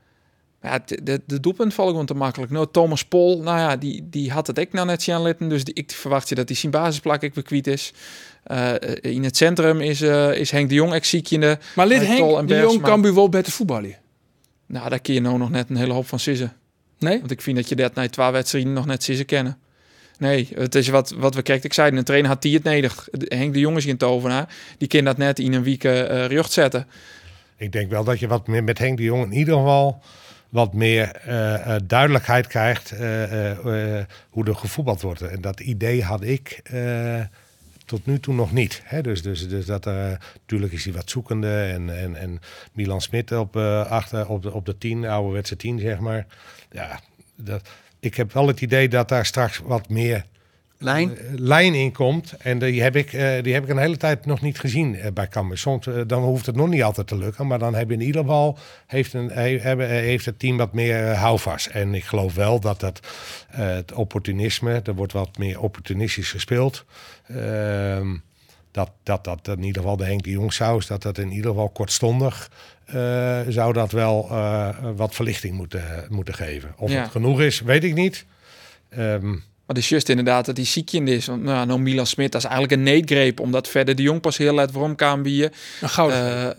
[SPEAKER 5] ja, de, de, doelpunt val ik gewoon te makkelijk. Nou, Thomas Pol, nou ja, die, die had het ik nou net zien litten. Dus die, ik verwacht je dat hij zijn basisplak ik weer kwijt is. Uh, in het centrum is, uh, is Henk de Jong ex-ziekende.
[SPEAKER 1] Maar lid Henk de Jong kan wel beter voetballen?
[SPEAKER 5] Nou, daar kun je nou nog net een hele hoop van sissen.
[SPEAKER 1] Nee?
[SPEAKER 5] Want ik vind dat je dat na twee wedstrijden nog net sissen kennen. Nee, het is wat, wat we kijken. Ik zei, een trainer had die het nodig. Henk de Jong is geen tovenaar. Die kan dat net in een week uh, zetten.
[SPEAKER 4] Ik denk wel dat je wat meer met Henk de Jong in ieder geval wat meer uh, uh, duidelijkheid krijgt uh, hoe er gevoetbald wordt. En dat idee had ik tot nu toe nog niet. Hè? Dus, dus, dus dat natuurlijk is hij wat zoekende en, en, en Milan Smit op, op, de, op de tien, ouderwetse tien, zeg maar. Ja, dat, ik heb wel het idee dat daar straks wat meer
[SPEAKER 6] lijn,
[SPEAKER 4] uh, lijn in komt. En die heb, ik, uh, die heb ik een hele tijd nog niet gezien uh, bij Cambuur. Soms dan hoeft het nog niet altijd te lukken. Maar dan heb je in ieder geval heeft, een, he, heeft het team wat meer houvast. En ik geloof wel dat dat, het opportunisme, er wordt wat meer opportunistisch gespeeld. Ehm, dat, dat dat in ieder geval de Henk de Jong saus, dat dat in ieder geval kortstondig uh, zou dat wel uh, wat verlichting moeten, moeten geven. Of
[SPEAKER 5] Ja.
[SPEAKER 4] het genoeg is, weet ik niet. Ehm,
[SPEAKER 5] Maar het is juist inderdaad dat hij ziekje is. Want nou, nou Milan Smit, dat is eigenlijk een neetgreep. Omdat verder de Jong pas heel laat waarom kan bieden.
[SPEAKER 1] Een gouden.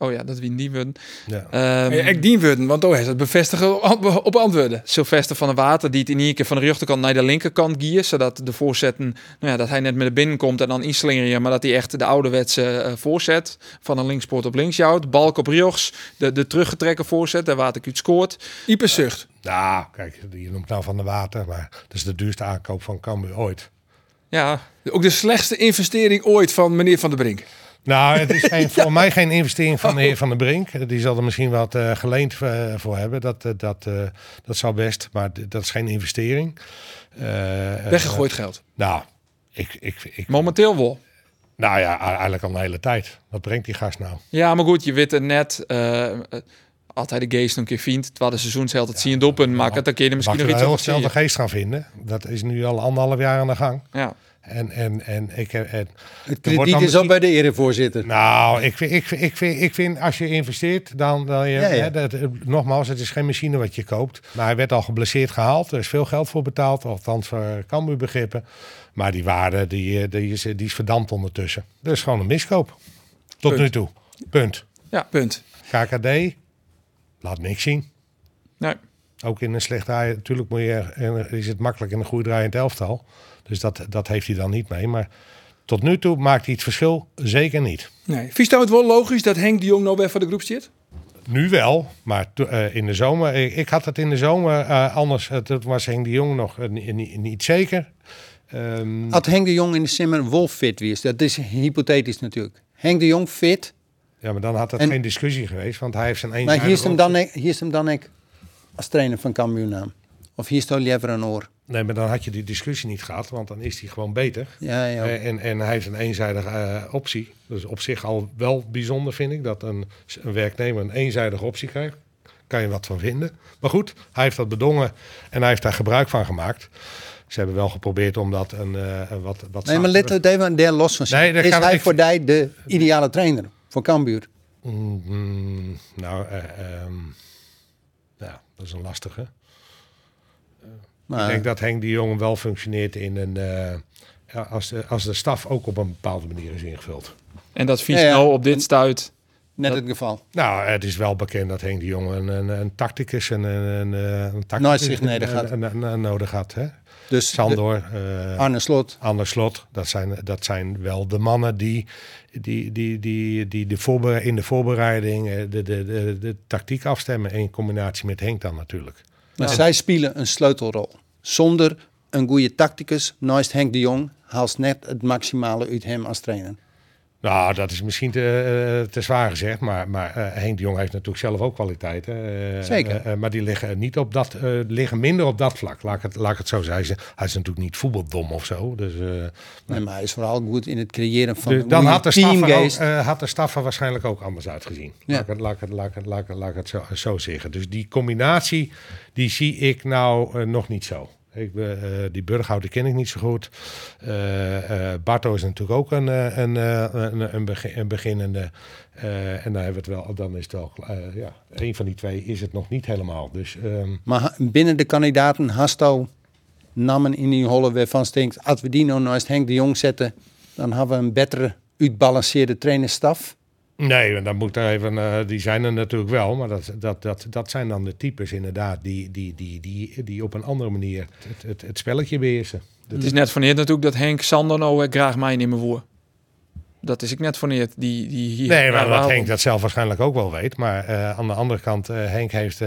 [SPEAKER 5] Uh, oh ja, dat wie niet worden.
[SPEAKER 4] ja.
[SPEAKER 5] Um,
[SPEAKER 1] Ja, ik dien worden, want oh, hij is het bevestigen op, op antwoorden.
[SPEAKER 5] Sylvester van der Water, die het in één keer van de rechterkant naar de linkerkant giert. Zodat de voorzetten, nou ja, dat hij net met de binnenkomt en dan inslingeren. Maar dat hij echt de ouderwetse uh, voorzet van een linkspoort op links jouwt. Balk op rechts, de, de teruggetrekken voorzet, daar Water uit scoort.
[SPEAKER 1] Iperzucht.
[SPEAKER 4] nou, kijk, je noemt nou Van de Water, maar dat is de duurste aankoop van Cambuur ooit.
[SPEAKER 5] Ja,
[SPEAKER 1] Ook de slechtste investering ooit van meneer Van der Brink.
[SPEAKER 4] Nou, het is geen, voor mij geen investering van de heer Van der Brink. Die zal er misschien wat uh, geleend uh, voor hebben. Dat, uh, dat, dat zou best, maar dat is geen investering.
[SPEAKER 1] Weggegooid geld.
[SPEAKER 4] Nou, ik, ik, ik,
[SPEAKER 5] momenteel wel.
[SPEAKER 4] nou ja, eigenlijk al een hele tijd. Wat brengt die gast nou?
[SPEAKER 5] Ja, maar goed, je weet het net. Altijd de geest een keer vindt. Het was de seizoensheld het zien doppen maken. Dan kun je er misschien nog iets
[SPEAKER 4] heel snel de geest gaan vinden. Dat is nu al anderhalf jaar aan de gang.
[SPEAKER 5] Ja.
[SPEAKER 4] En, en, en ik heb. En,
[SPEAKER 6] Het
[SPEAKER 4] wordt
[SPEAKER 6] krediet
[SPEAKER 4] dan
[SPEAKER 6] is
[SPEAKER 4] misschien-
[SPEAKER 6] bij de erevoorzitter.
[SPEAKER 4] Nou, ik vind, ik, vind, ik, vind, ik vind als je investeert, dan. dan je,
[SPEAKER 6] Ja, ja.
[SPEAKER 4] Hè, dat, nogmaals, het is geen machine wat je koopt. Maar hij werd al geblesseerd gehaald. Er is veel geld voor betaald, althans voor Cambuur begrippen. Maar die waarde die, eh, die, is, die is verdampt ondertussen. Dat is gewoon een miskoop. Tot
[SPEAKER 1] Punt.
[SPEAKER 4] nu toe. Punt.
[SPEAKER 1] Punt.
[SPEAKER 4] KKD laat niks zien.
[SPEAKER 5] Nee.
[SPEAKER 4] Ook in een slecht draai. Natuurlijk moet je, en is het makkelijk in een goed draaiend elftal. Dus dat, dat heeft hij dan niet mee. Maar tot nu toe maakt hij het verschil zeker niet.
[SPEAKER 1] Nee. Vies nou het wel logisch dat Henk de Jong nou weg van de groep zit?
[SPEAKER 4] Nu wel, maar eh, in de zomer. Ik, ik had het in de zomer eh, anders. Het, het was Henk de Jong nog eh, ni- ni- niet zeker. Ehm,
[SPEAKER 6] Had Henk de Jong in de simmer Wolf fit was, dat is hypothetisch natuurlijk. Henk de Jong fit,
[SPEAKER 4] ja, maar dan had het
[SPEAKER 6] en-
[SPEAKER 4] geen discussie geweest. Want hij heeft zijn
[SPEAKER 6] maar
[SPEAKER 4] eenzijdige
[SPEAKER 6] hier is hem dan, hier is hem dan ik als trainer van Cambuur naam. Of hier is toch liever een oor.
[SPEAKER 4] Nee, maar dan had je die discussie niet gehad. Want dan is hij gewoon beter.
[SPEAKER 6] Ja, ja.
[SPEAKER 4] Eh, En, en hij heeft een eenzijdige eh, optie. Dus op zich al wel bijzonder vind ik dat een, een werknemer een eenzijdige optie krijgt. Kan je wat van vinden. Maar goed, hij heeft dat bedongen en hij heeft daar gebruik van gemaakt. Ze hebben wel geprobeerd om dat een, eh, een wat, wat
[SPEAKER 6] Nee, maar let het even daar los van
[SPEAKER 4] Nee,
[SPEAKER 6] is hij
[SPEAKER 4] ik-
[SPEAKER 6] voor mij de ideale trainer voor Cambuur?
[SPEAKER 4] Mm, mm, nou, eh, ehm, ja, dat is een lastige.
[SPEAKER 6] Maar,
[SPEAKER 4] Ik denk dat Henk de Jong wel functioneert in een... eh, ja, als, de, als de staf ook op een bepaalde manier is ingevuld.
[SPEAKER 5] En dat vies
[SPEAKER 6] Ja, ja.
[SPEAKER 5] nou op dit stuit.
[SPEAKER 6] net het geval.
[SPEAKER 4] Nou, het is wel bekend dat Henk de Jong een, een, een tacticus en een, een, een, tacticus
[SPEAKER 6] Nooit zich nodig had.
[SPEAKER 4] een- een- een- nodig had. Hè?
[SPEAKER 6] Dus
[SPEAKER 4] Sandor, eh
[SPEAKER 6] de- Arne Slot.
[SPEAKER 4] Anne Slot, dat zijn, dat zijn wel de mannen die, die, die, die, die de voorbere- in de voorbereiding eh, de, de, de, de tactiek afstemmen. In combinatie met Henk dan natuurlijk.
[SPEAKER 6] Maar zij spelen een sleutelrol. Zonder een goede tacticus, naast Henk de Jong, haalt net het maximale uit hem als trainer.
[SPEAKER 4] Nou, dat is misschien te, eh, te zwaar gezegd, maar, maar eh, Henk de Jong heeft natuurlijk zelf ook kwaliteiten. eh,
[SPEAKER 6] Zeker.
[SPEAKER 4] maar die liggen niet op dat, liggen minder op dat vlak. Laat ik het, laat ik het zo zeggen. Hij is, hij is natuurlijk niet voetbaldom of zo. Dus,
[SPEAKER 6] Nee, maar hij is vooral goed in het creëren van
[SPEAKER 4] dus dan had de, staf ook,
[SPEAKER 6] teamgeest.
[SPEAKER 4] eh, had de staf er waarschijnlijk ook anders uitgezien.
[SPEAKER 6] Ja.
[SPEAKER 4] Laat, ik het, laat, ik het, laat, ik het, laat, ik het, laat ik het zo, zo zeggen. Dus die combinatie, die zie ik nou nog niet zo. Ik, eh, die Burghout die ken ik niet zo goed. Eh, Barto is natuurlijk ook een, een, een, een, een beginnende. En dan, hebben we het wel, dan is het wel, ja, een van die twee is het nog niet helemaal. Dus ehm,
[SPEAKER 6] Maar binnen de kandidaten Hasto namen in die holle waarvan ze denkt, als we die nou naast Henk de Jong zetten, dan hebben we een betere, uitbalanceerde trainerstaf.
[SPEAKER 4] Nee, en dan moet er even, eh, die zijn er natuurlijk wel, maar dat, dat, dat, dat zijn dan de types inderdaad die, die, die, die, die op een andere manier het, het, het spelletje beheersen.
[SPEAKER 5] Het is net van natuurlijk dat Henk Sander nou eh, graag mij nemen woer. Dat is ik net van eer. Die, die hier
[SPEAKER 4] Nee, maar dat. Henk dat zelf waarschijnlijk ook wel weet. Maar eh, aan de andere kant, Henk heeft,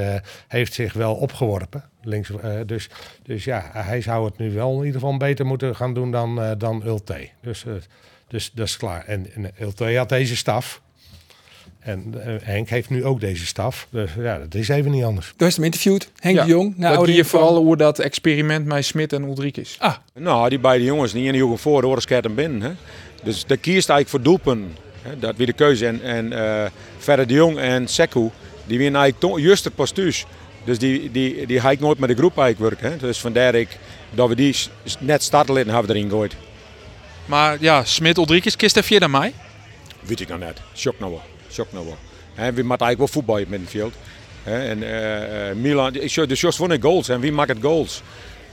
[SPEAKER 4] heeft zich wel opgeworpen. Links, dus, dus ja, hij zou het nu wel in ieder geval beter moeten gaan doen dan, dan Ulte. Dus, dus dat is klaar. En, en Ulte had deze staf. En eh, Henk heeft nu ook deze staf. Dus ja, dat is even niet anders.
[SPEAKER 1] Daar is hem interviewd. Henk
[SPEAKER 5] Ja,
[SPEAKER 1] de Jong.
[SPEAKER 5] Dat
[SPEAKER 1] oude
[SPEAKER 5] zie je vooral hoe dat experiment met Smit en Ulrikes.
[SPEAKER 1] Ah,
[SPEAKER 8] Nou, die beide jongens, die ene jongen voor, de andere en binnen. Hè. Dus daar kiest eigenlijk voor doelpunten. Hè. Dat weer de keuze. En, en eh, verder de Jong en Sekou, die winnen eigenlijk to- juist het postuus. Dus die, die, die ga ik nooit met de groep eigenlijk werken. Hè. Dus vandaar ik, dat we die net starten hebben erin gegooid.
[SPEAKER 5] Maar ja, Smit, Ulrikes, kist er vier dan mij?
[SPEAKER 8] Weet ik nog net. Shock nou wel. Nou wel. Hè, we moeten eigenlijk wel voetballen in het middenveld. En eh, Milan, de Jos won goals. En wie maakt goals?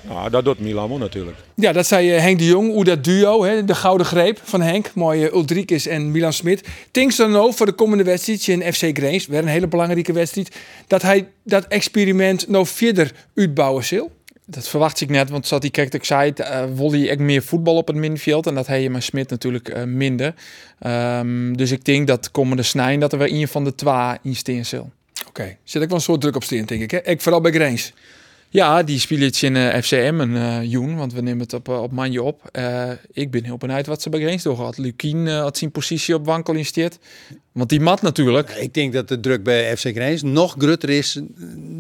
[SPEAKER 8] Nou, dat doet Milan wel natuurlijk.
[SPEAKER 1] ja, dat zei eh, Henk de Jong. Hoe dat duo, hè, de gouden greep van Henk. Mooie Ulrikes en Milan Smit. Tinks dan nou voor de komende wedstrijd in FC Grains. Weer een hele belangrijke wedstrijd. Dat hij dat experiment nog verder uitbouwen zal.
[SPEAKER 5] Dat verwacht ik net, want zoals die kijk ik zei, uh, echt meer voetbal op het middenveld. En dat hij je met Smit natuurlijk eh, minder. Ehm, dus ik denk dat komende snijn dat er weer een van de twee in steen zal.
[SPEAKER 1] Oké, zit ik wel een soort druk op steen, denk ik. Hè? Ik vooral bij Grains.
[SPEAKER 5] Ja, die speelt in eh, FCM een eh Joen, want we nemen het op, eh, op manje op. Eh, ik ben heel benieuwd wat ze bij Greens door gehad. Lukien eh, had zijn positie op wankel in steert. Want die mat natuurlijk.
[SPEAKER 6] Ik denk dat de druk bij FC Grains nog groter is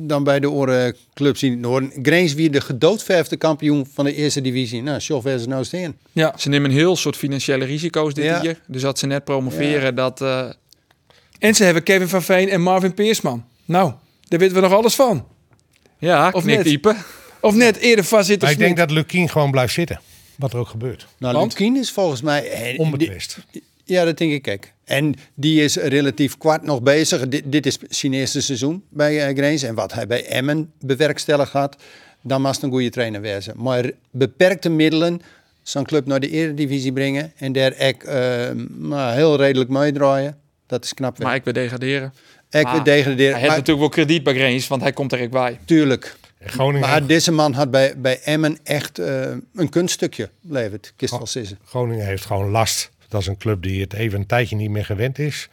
[SPEAKER 6] dan bij de oren clubs in het noorden. Grains wie de gedoodverfde kampioen van de eerste divisie. Nou, zover is nou steen.
[SPEAKER 1] Ja,
[SPEAKER 5] Ze nemen een heel soort financiële risico's dit
[SPEAKER 6] Ja.
[SPEAKER 5] jaar. Dus dat ze net promoveren dat... eh,
[SPEAKER 1] en ze hebben Kevin van Veen en Marvin Peersman. Nou, daar weten we nog alles van.
[SPEAKER 5] Ja,
[SPEAKER 1] Of net?
[SPEAKER 5] knikkiepen.
[SPEAKER 1] Of net eerder vastzitten.
[SPEAKER 4] Maar ik denk dat Lukien gewoon blijft zitten. Wat er ook gebeurt.
[SPEAKER 6] Nou,
[SPEAKER 1] Want?
[SPEAKER 6] Lukien is volgens mij... eh,
[SPEAKER 4] Onbetwist.
[SPEAKER 6] Ja, dat denk ik ook. En die is relatief kwart nog bezig. Dit, dit is zijn eerste seizoen bij Grains. En wat hij bij Emmen bewerkstelligd had, dan was het een goede trainer wezen. Maar beperkte middelen zo'n club naar de eredivisie brengen en daar ek, eh, nou, heel redelijk meedraaien. Dat is knap.
[SPEAKER 5] Maar ik wil degraderen.
[SPEAKER 6] Ik
[SPEAKER 5] Maar
[SPEAKER 6] wil degraderen.
[SPEAKER 5] Hij heeft
[SPEAKER 6] Maar
[SPEAKER 5] natuurlijk wel krediet bij Greens, want hij komt er ook bij.
[SPEAKER 6] tuurlijk.
[SPEAKER 4] Groningen,
[SPEAKER 6] Maar deze man had bij, bij Emmen echt eh, een kunststukje leverd. Kist wel.
[SPEAKER 4] Groningen heeft gewoon last. Dat is een club die het even een tijdje niet meer gewend is.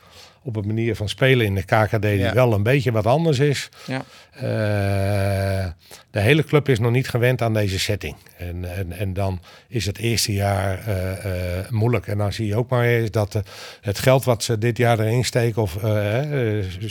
[SPEAKER 4] Op een manier van spelen in de KKD die
[SPEAKER 6] Ja.
[SPEAKER 4] wel een beetje wat anders is.
[SPEAKER 5] Ja.
[SPEAKER 4] Eh, de hele club is nog niet gewend aan deze setting. En, en, en dan is het eerste jaar eh, eh, moeilijk. En dan zie je ook maar eens dat het geld wat ze dit jaar erin steken... of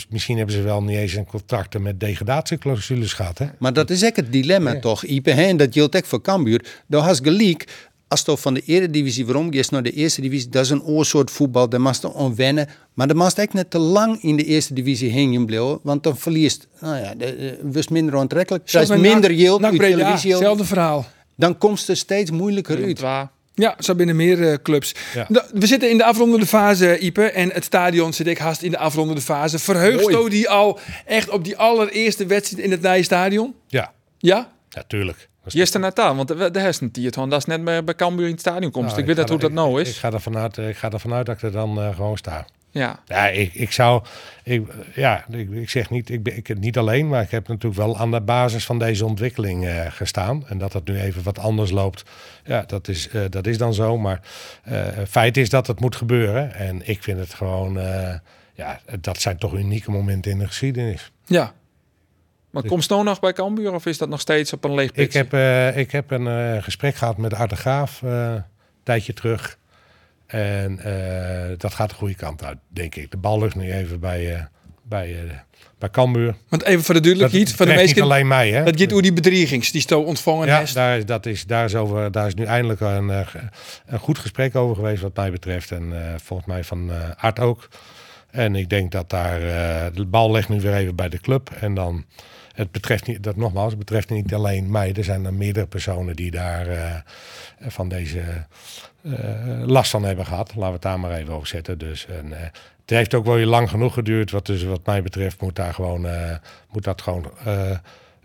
[SPEAKER 4] misschien hebben ze wel niet eens een contracten met degradatieclausules gehad. Hè?
[SPEAKER 6] Maar dat is echt het dilemma toch, Ipe. En dat geldt ook voor Cambuur. Daar has gelijk. Als je van de eredivisie waarom je naar de eerste divisie, dat is een oorsoort voetbal. Daar mag je aan wennen. Maar dan mag je echt net te lang in de eerste divisie heen blijven. Want dan verliest, nou ja, was minder aantrekkelijk. Er is minder yield uit televisie.
[SPEAKER 1] Hetzelfde verhaal.
[SPEAKER 6] Dan komt het er steeds moeilijker uit.
[SPEAKER 1] Ja, zo binnen meer eh, clubs.
[SPEAKER 4] Ja.
[SPEAKER 1] We zitten in de afrondende fase, Ipe. En het stadion zit ik haast in de afrondende fase. Verheugd
[SPEAKER 5] Mooi.
[SPEAKER 1] Die al echt op die allereerste wedstrijd in het nieuwe stadion?
[SPEAKER 4] Ja,
[SPEAKER 1] Ja?
[SPEAKER 4] Natuurlijk.
[SPEAKER 5] Gisteren net aan, want de, hersen Tieton, dat is net bij, bij Cambuur in het stadion komt.
[SPEAKER 4] Nou,
[SPEAKER 5] ik weet dat hoe dat nou
[SPEAKER 4] Ik
[SPEAKER 5] is.
[SPEAKER 4] ga ervan uit, ik ga ervan uit dat ik er dan eh, gewoon sta.
[SPEAKER 5] Ja.
[SPEAKER 4] Ja, ik, ik zou, ik, ja, ik, ik zeg niet, ik ben ik, niet alleen, maar ik heb natuurlijk wel aan de basis van deze ontwikkeling eh, gestaan. En dat het nu even wat anders loopt, ja, dat is, eh, dat is dan zo. Maar eh, feit is dat het moet gebeuren. En ik vind het gewoon, eh, ja, dat zijn toch unieke momenten in de geschiedenis.
[SPEAKER 5] Ja. Maar komt nog bij Cambuur of is dat nog steeds op een leeg
[SPEAKER 4] Ik
[SPEAKER 5] pitje?
[SPEAKER 4] heb, eh, ik heb een eh, gesprek gehad met Art de Graaf eh, een tijdje terug. En dat gaat de goede kant uit, denk ik. De bal ligt nu even bij, bij, bij Cambuur.
[SPEAKER 1] Want even voor de duidelijkheid, voor de meesten,
[SPEAKER 4] niet alleen mij, hè?
[SPEAKER 1] dat gaat over die bedriegings die sto ontvangen
[SPEAKER 4] ja,
[SPEAKER 1] heeft.
[SPEAKER 4] daar, dat is, daar, is over, daar is nu eindelijk een, een goed gesprek over geweest wat mij betreft. En volgens mij van Art ook. En ik denk dat daar de bal ligt nu weer even bij de club. En dan, het betreft niet, dat nogmaals, het betreft niet alleen mij. Er zijn er meerdere personen die daar eh, van deze eh, last van hebben gehad. Laten we het daar maar even over zetten. Dus, en, eh, het heeft ook wel lang genoeg geduurd. Wat, dus, wat mij betreft moet, daar gewoon, moet dat gewoon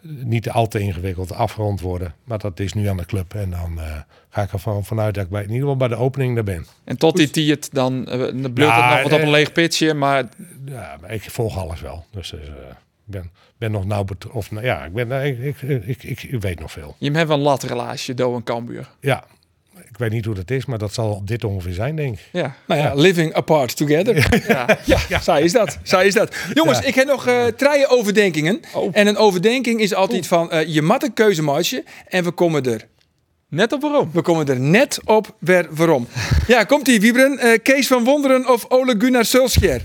[SPEAKER 4] niet al te ingewikkeld afgerond worden. Maar dat is nu aan de club. En dan ga ik ervan vanuit dat ik bij, in ieder geval bij de opening daar ben.
[SPEAKER 5] En tot die het dan, uh,
[SPEAKER 4] Ja,
[SPEAKER 5] het nog wat op een leeg pitje, maar
[SPEAKER 4] Ja, maar ik volg alles wel. Dus ik ben, ben nog nauw betrokken. Of nou, ja, ik, ben, ik, ik, ik, ik, ik weet nog veel.
[SPEAKER 5] je hebt een latrelatie, Do en Cambuur.
[SPEAKER 4] Ja, ik weet niet hoe dat is, maar dat zal op dit ongeveer zijn, denk ik.
[SPEAKER 5] Ja.
[SPEAKER 1] Nou ja, living apart together.
[SPEAKER 5] Ja.
[SPEAKER 1] Ja, zo is dat. Zo is dat. Jongens,
[SPEAKER 4] Ja.
[SPEAKER 1] ik heb nog eh drie overdenkingen.
[SPEAKER 5] Oh.
[SPEAKER 1] En een overdenking is altijd van, eh, je mat een en we komen er.
[SPEAKER 5] Net op waarom?
[SPEAKER 1] We komen er net op weer waarom. Ja, komt ie, Wiebren. Eh, Kees van Wonderen of Ole Gunnar Solskjaer?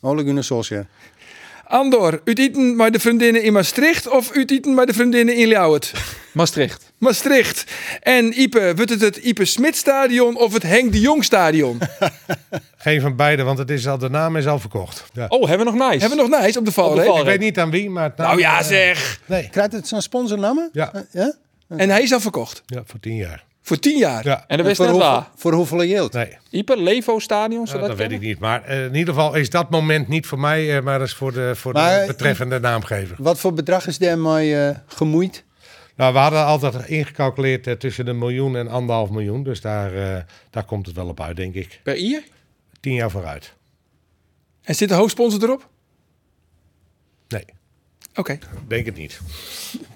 [SPEAKER 6] Ole Gunnar Solskjaer.
[SPEAKER 1] Andor, uit eten bij de vriendinnen in Maastricht of uit eten bij de vriendinnen in Ljouwert?
[SPEAKER 5] Maastricht.
[SPEAKER 1] Maastricht. En Ipe, wordt het het Ipe Smit Stadion of het Henk de Jong Stadion?
[SPEAKER 4] Geen van beide, want het is al, de naam is al verkocht. Ja.
[SPEAKER 5] Oh, hebben we nog nice?
[SPEAKER 1] Hebben we nog nice op de valreep?
[SPEAKER 4] ik weet niet aan wie, maar... het naam-
[SPEAKER 1] Nou ja, zeg.
[SPEAKER 4] Nee,
[SPEAKER 6] Krijgt het zo'n sponsornamen?
[SPEAKER 4] Ja.
[SPEAKER 6] Ja?
[SPEAKER 1] En hij is al verkocht.
[SPEAKER 4] ja, voor tien jaar.
[SPEAKER 1] Voor tien jaar.
[SPEAKER 4] Ja,
[SPEAKER 5] En dat wist
[SPEAKER 6] voor,
[SPEAKER 5] net
[SPEAKER 6] hoeveel,
[SPEAKER 5] waar.
[SPEAKER 6] voor hoeveel yield?
[SPEAKER 4] nee,
[SPEAKER 5] Ipe, Levo Stadion,
[SPEAKER 4] ja,
[SPEAKER 5] dat
[SPEAKER 4] dat weet ik niet. Maar eh, in ieder geval is dat moment niet voor mij, eh, maar dat is voor de, voor
[SPEAKER 6] Maar,
[SPEAKER 4] de betreffende naamgever.
[SPEAKER 6] Wat voor bedrag is daarmee eh gemoeid?
[SPEAKER 4] Nou, we hadden altijd ingecalculeerd eh, tussen een miljoen en anderhalf miljoen. Dus daar, eh, daar komt het wel op uit, denk ik.
[SPEAKER 5] Per ier?
[SPEAKER 4] Tien jaar vooruit.
[SPEAKER 1] En zit de hoofdsponsor erop?
[SPEAKER 4] Nee,
[SPEAKER 1] Oké.
[SPEAKER 4] denk het niet.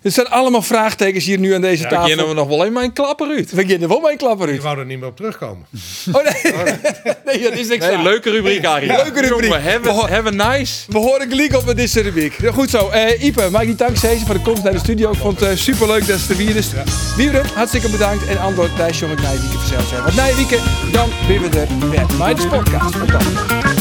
[SPEAKER 1] Er zijn allemaal vraagtekens hier nu aan deze
[SPEAKER 5] Dan
[SPEAKER 1] tafel.
[SPEAKER 5] kennen we nog wel even mijn klapper uit.
[SPEAKER 1] We beginnen wel een klapper
[SPEAKER 4] Je
[SPEAKER 1] uit.
[SPEAKER 4] wou er niet meer op terugkomen.
[SPEAKER 1] Oh nee. nee, dat is niks
[SPEAKER 5] Nee, leuke rubriek, Arie.
[SPEAKER 1] Leuke rubriek.
[SPEAKER 5] Jongen, hebben, hebben nice.
[SPEAKER 1] We horen gelijk op met deze rubriek. Ja, Goed zo. Eh Ipe, maak die dank deze voor de komst naar de studio. Ik vond het eh, superleuk dat ze er weer is. Hartstikke bedankt. En Andor, Thijs, jongen, Nijwieken vanzelf zijn. Want Nijwieken, dan ben we er weer. Maar de podcast. Tot dan.